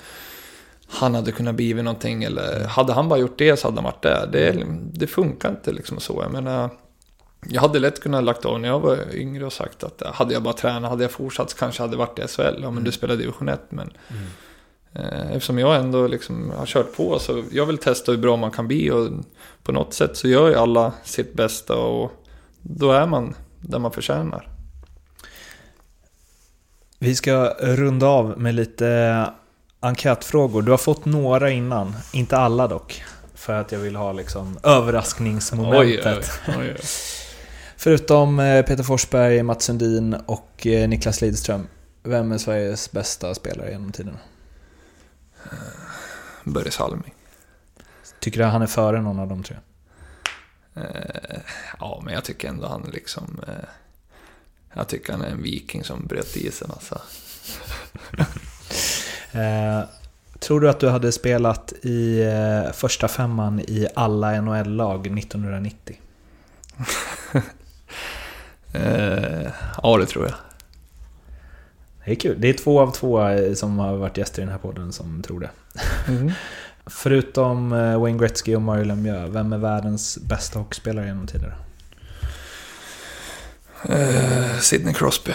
han hade kunnat bli någonting eller hade han bara gjort det så hade han varit där. Det, det funkar inte liksom så. Jag menar, jag hade lätt kunnat lagt av när jag var yngre och sagt att hade jag bara tränat, hade jag fortsatt så kanske hade varit i SHL. Ja men mm. du spelar division 1 men mm. eh, eftersom jag ändå liksom har kört på så jag vill testa hur bra man kan bli och på något sätt så gör ju alla sitt bästa och då är man där man förtjänar. Vi ska runda av med lite enkätfrågor. Du har fått några innan, inte alla dock. För att jag vill ha liksom överraskningsmomentet. Oj, oj, oj. [LAUGHS] Förutom eh, Peter Forsberg, Mats Sundin och eh, Niklas Lidström. Vem är Sveriges bästa spelare genom tiderna? Börje Salming. Tycker du att han är före någon av de tre? Eh, ja, men jag tycker ändå han liksom... Jag tycker han är en viking som bröt isen alltså. [LAUGHS] Eh, tror du att du hade spelat i eh, första femman i alla NHL-lag 1990? [LAUGHS] eh, ja, det tror jag. Det är kul. Det är två av två eh, som har varit gäster i den här podden som tror det. Mm. [LAUGHS] Förutom eh, Wayne Gretzky och Mario Lemieux, vem är världens bästa hockeyspelare genom tiderna? Eh, Sidney Crosby.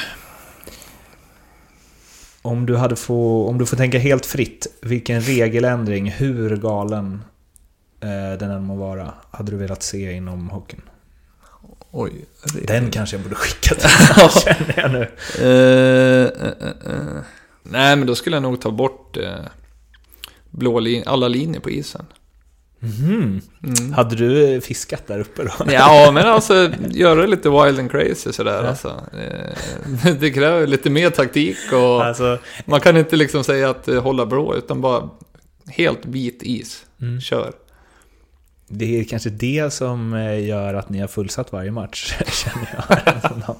Om du, hade få, om du får tänka helt fritt, vilken regeländring, hur galen eh, den än må vara, hade du velat se inom hockeyn? Oj. Det... Den kanske jag borde skicka till [LAUGHS] ja. känner jag nu. Uh, uh, uh, Nej, men då skulle jag nog ta bort blå lin alla linjer på isen. Mm. Mm. Hade du fiskat där uppe då? Ja, men alltså göra lite wild and crazy sådär ja. alltså. [LAUGHS] Det kräver lite mer taktik och alltså, man kan inte liksom säga att hålla blå utan bara helt vit is. Mm. Kör. Det är kanske det som eh, gör att ni har fullsatt varje match, [LAUGHS] känner jag.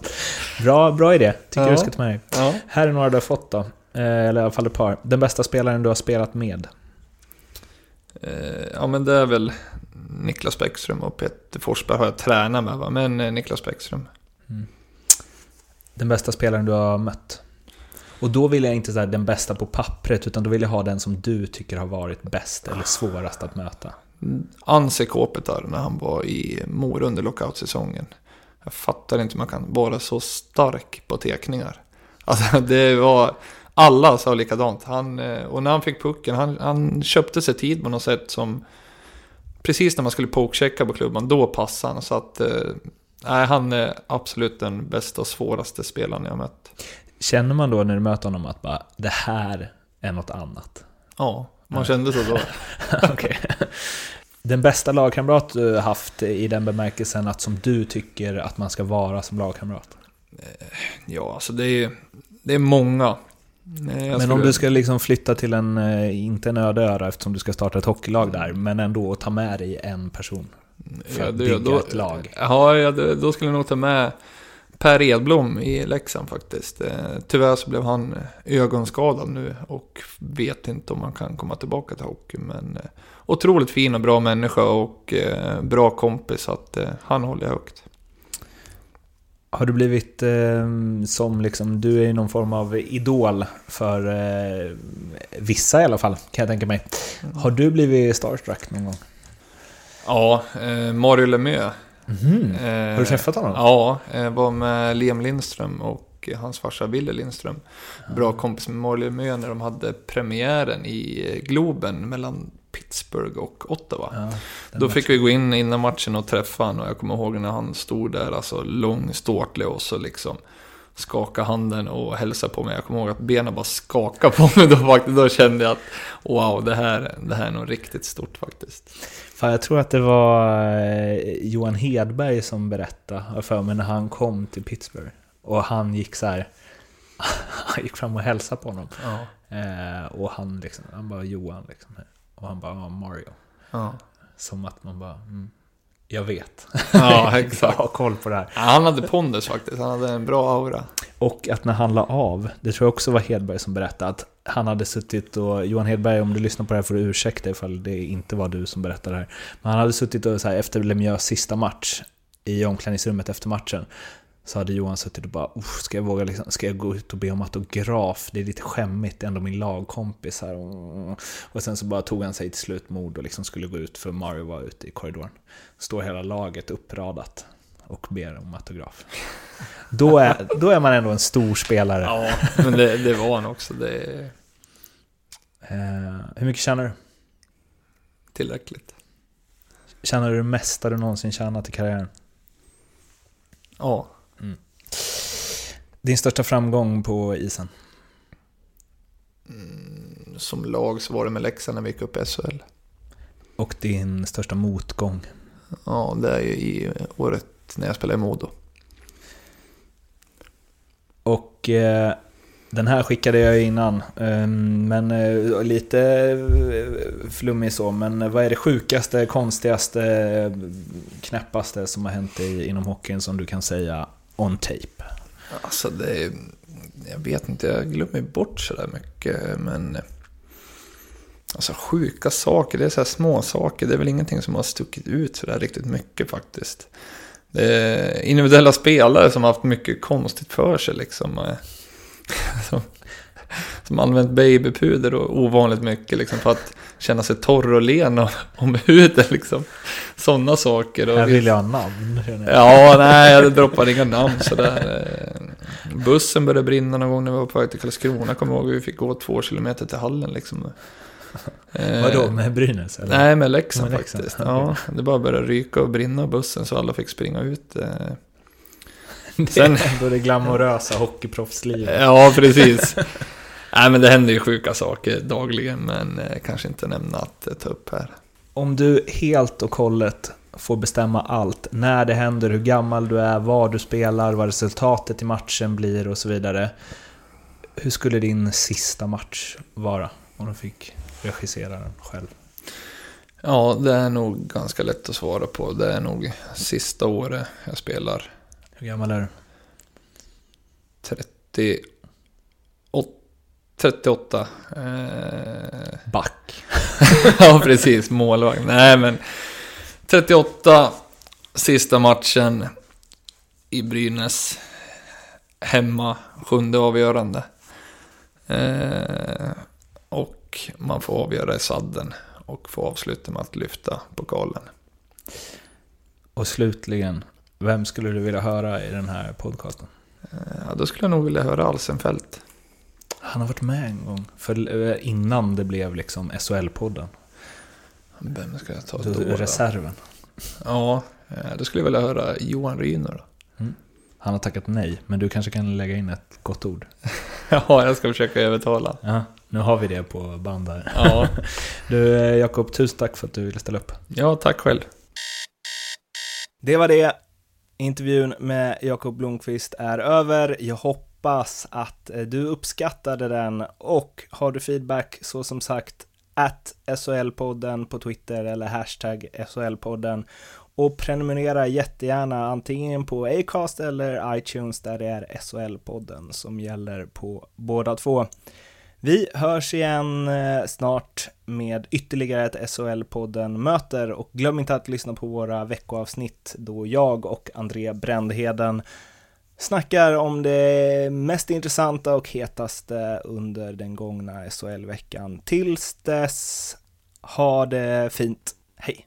bra, bra idé, tycker ja. du ska ta med dig. Ja. Här är några du har fått då, eh, eller i alla fall ett par. Den bästa spelaren du har spelat med? Eh, ja, men det är väl Niklas Bäckström och Peter Forsberg har jag tränat med, va? men Niklas Bäckström. Mm. Den bästa spelaren du har mött? Och då vill jag inte säga den bästa på pappret, utan då vill jag ha den som du tycker har varit bäst eller svårast att möta. Anse Kopitar när han var i Mora under lockoutsäsongen. Jag fattar inte hur man kan vara så stark på tekningar. Alltså det var, alla sa likadant. Han, eh, och när han fick pucken, han, han köpte sig tid på något sätt som precis när man skulle pokechecka på klubban, då passade han. Så att, eh, nej, han är absolut den bästa och svåraste spelaren jag mött. Känner man då när du möter honom att bara, det här är något annat? Ja, man kände så då. [LAUGHS] okay. Den bästa lagkamrat du haft i den bemärkelsen att som du tycker att man ska vara som lagkamrat? Eh, ja, alltså det är, det är många. Nej, men skulle... om du ska liksom flytta till en, eh, inte en öde öra eftersom du ska starta ett hockeylag där, men ändå ta med dig en person. För ja, att bygga då, ett lag. Ja, ja, då skulle jag nog ta med Per Edblom i Leksand faktiskt. Eh, tyvärr så blev han ögonskadad nu och vet inte om han kan komma tillbaka till hockey. Men eh, otroligt fin och bra människa och bra kompis, så att han håller jag högt. Har du blivit eh, som liksom, du är någon form av idol för eh, vissa i alla fall, kan jag tänka mig. Mm. Har du blivit starstruck någon gång? Ja, eh, Mario Lemieux. Mm. Eh, Har du träffat honom? Ja, jag var med Liam Lindström och hans farsa Wille Lindström. Bra kompis med Mario Lemieux när de hade premiären i Globen mellan Pittsburgh och Ottawa. Ja, Då fick vi gå in innan matchen och träffa honom och jag kommer ihåg när han stod där, alltså lång, ståtlig och så liksom skaka handen och hälsa på mig. Jag kommer ihåg att benen bara skakade på mig då faktiskt. Då kände jag att wow, det här, det här är nog riktigt stort faktiskt. Fan, jag tror att det var eh, Johan Hedberg som berättade för mig när han kom till Pittsburgh. Och han gick så här, [LAUGHS] han gick fram och hälsade på honom. Ja. Eh, och han liksom, han bara Johan liksom. Och han bara, ja, Mario. Ja. Som att man bara, mm, jag vet. Ja, [LAUGHS] exakt. jag har koll på det här. Ja, han hade pondus faktiskt, han hade en bra aura. Och att när han la av, det tror jag också var Hedberg som berättade, att han hade suttit och, Johan Hedberg om du lyssnar på det här får du ursäkta ifall det inte var du som berättade det här. Men han hade suttit och så här, efter Lemieux sista match, i omklädningsrummet efter matchen, så hade Johan suttit och bara, ska jag våga liksom, ska jag gå ut och be om autograf? Det är lite skämmigt, det är ändå min lagkompis här. Och sen så bara tog han sig till slut mod och liksom skulle gå ut för Mario var ute i korridoren. Står hela laget uppradat och ber om autograf. Då är, då är man ändå en stor spelare. Ja, men det, det var han också. Det... Eh, hur mycket tjänar du? Tillräckligt. Tjänar du det mesta du någonsin tjänat i karriären? Ja. Din största framgång på isen? Mm, som lag så var det med Leksand när vi gick upp i SHL. Och din största motgång? Ja, det är ju i året när jag spelade i Modo. Och eh, Den här skickade jag innan, ehm, men eh, lite eh, flummig så. Men vad är det sjukaste, konstigaste, knäppaste som har hänt dig inom hockeyn som du kan säga on tape? Alltså det är, jag vet inte, jag glömmer bort sådär mycket. Men alltså sjuka saker, det är så här små saker. Det är väl ingenting som har stuckit ut sådär riktigt mycket faktiskt. Det är individuella spelare som har haft mycket konstigt för sig liksom. Eh, [LAUGHS] som, som använt babypuder och ovanligt mycket liksom för att känna sig torr och len om, om huden liksom. Sådana saker. Och Här vill jag ha namn. Ja, nej, jag droppar inga namn sådär. Bussen började brinna någon gång när vi var på väg till Karlskrona, kommer jag ihåg. Vi fick gå två kilometer till hallen liksom. Vadå, med Brynäs? Eller? Nej, med Leksand Med Leksand, faktiskt. Ja, det bara började ryka och brinna bussen så alla fick springa ut. eh. [LAUGHS] Det Sen- är ändå det glamorösa hockeyproffslivet. Ja, precis. [LAUGHS] Nej, men det händer ju sjuka saker dagligen, men eh, kanske inte nämna att eh, ta upp här. Om du helt och hållet får bestämma allt, när det händer, hur gammal du är, var du spelar, vad resultatet i matchen blir och så vidare. Hur skulle din sista match vara om du fick regissera den själv? Ja, det är nog ganska lätt att svara på. Det är nog sista året jag spelar. Hur gammal är du? 30... 38. Eh, Back. [LAUGHS] ja, precis. Målvakt. Nej, men 38. Sista matchen i Brynäs. Hemma. Sjunde avgörande. Eh, och man får avgöra i sadden. Och få avsluta med att lyfta pokalen. Och slutligen, vem skulle du vilja höra i den här podcasten? Eh, ja, då skulle jag nog vilja höra Alsenfelt. Han har varit med en gång, för eh, innan det blev liksom SHL-podden. Vem ska jag ta Då-? Reserven. Ja, eh, då skulle jag vilja höra Johan Ryner då. Han har tackat nej, men du kanske kan lägga in ett gott ord. [LAUGHS] Ja, jag ska försöka övertala. Ja, nu har vi det på band här. Ja, [LAUGHS] Du eh, Jakob, tusen tack för att du ville ställa upp. ja tack själv. Det var det. Intervjun med Jakob Blomqvist är över. Jag hoppas hoppas att eh, du uppskattade den och har du feedback så som sagt att SHL-podden på Twitter eller hashtag SHL-podden och prenumerera jättegärna antingen på Acast eller iTunes där det är SHL-podden som gäller på båda två. Vi hörs igen eh, snart med ytterligare ett SHL-podden möter och glöm inte att lyssna på våra veckoavsnitt då jag och André Brändheden snackar om det mest intressanta och hetaste under den gångna SHL-veckan. Tills dess, ha det fint. Hej!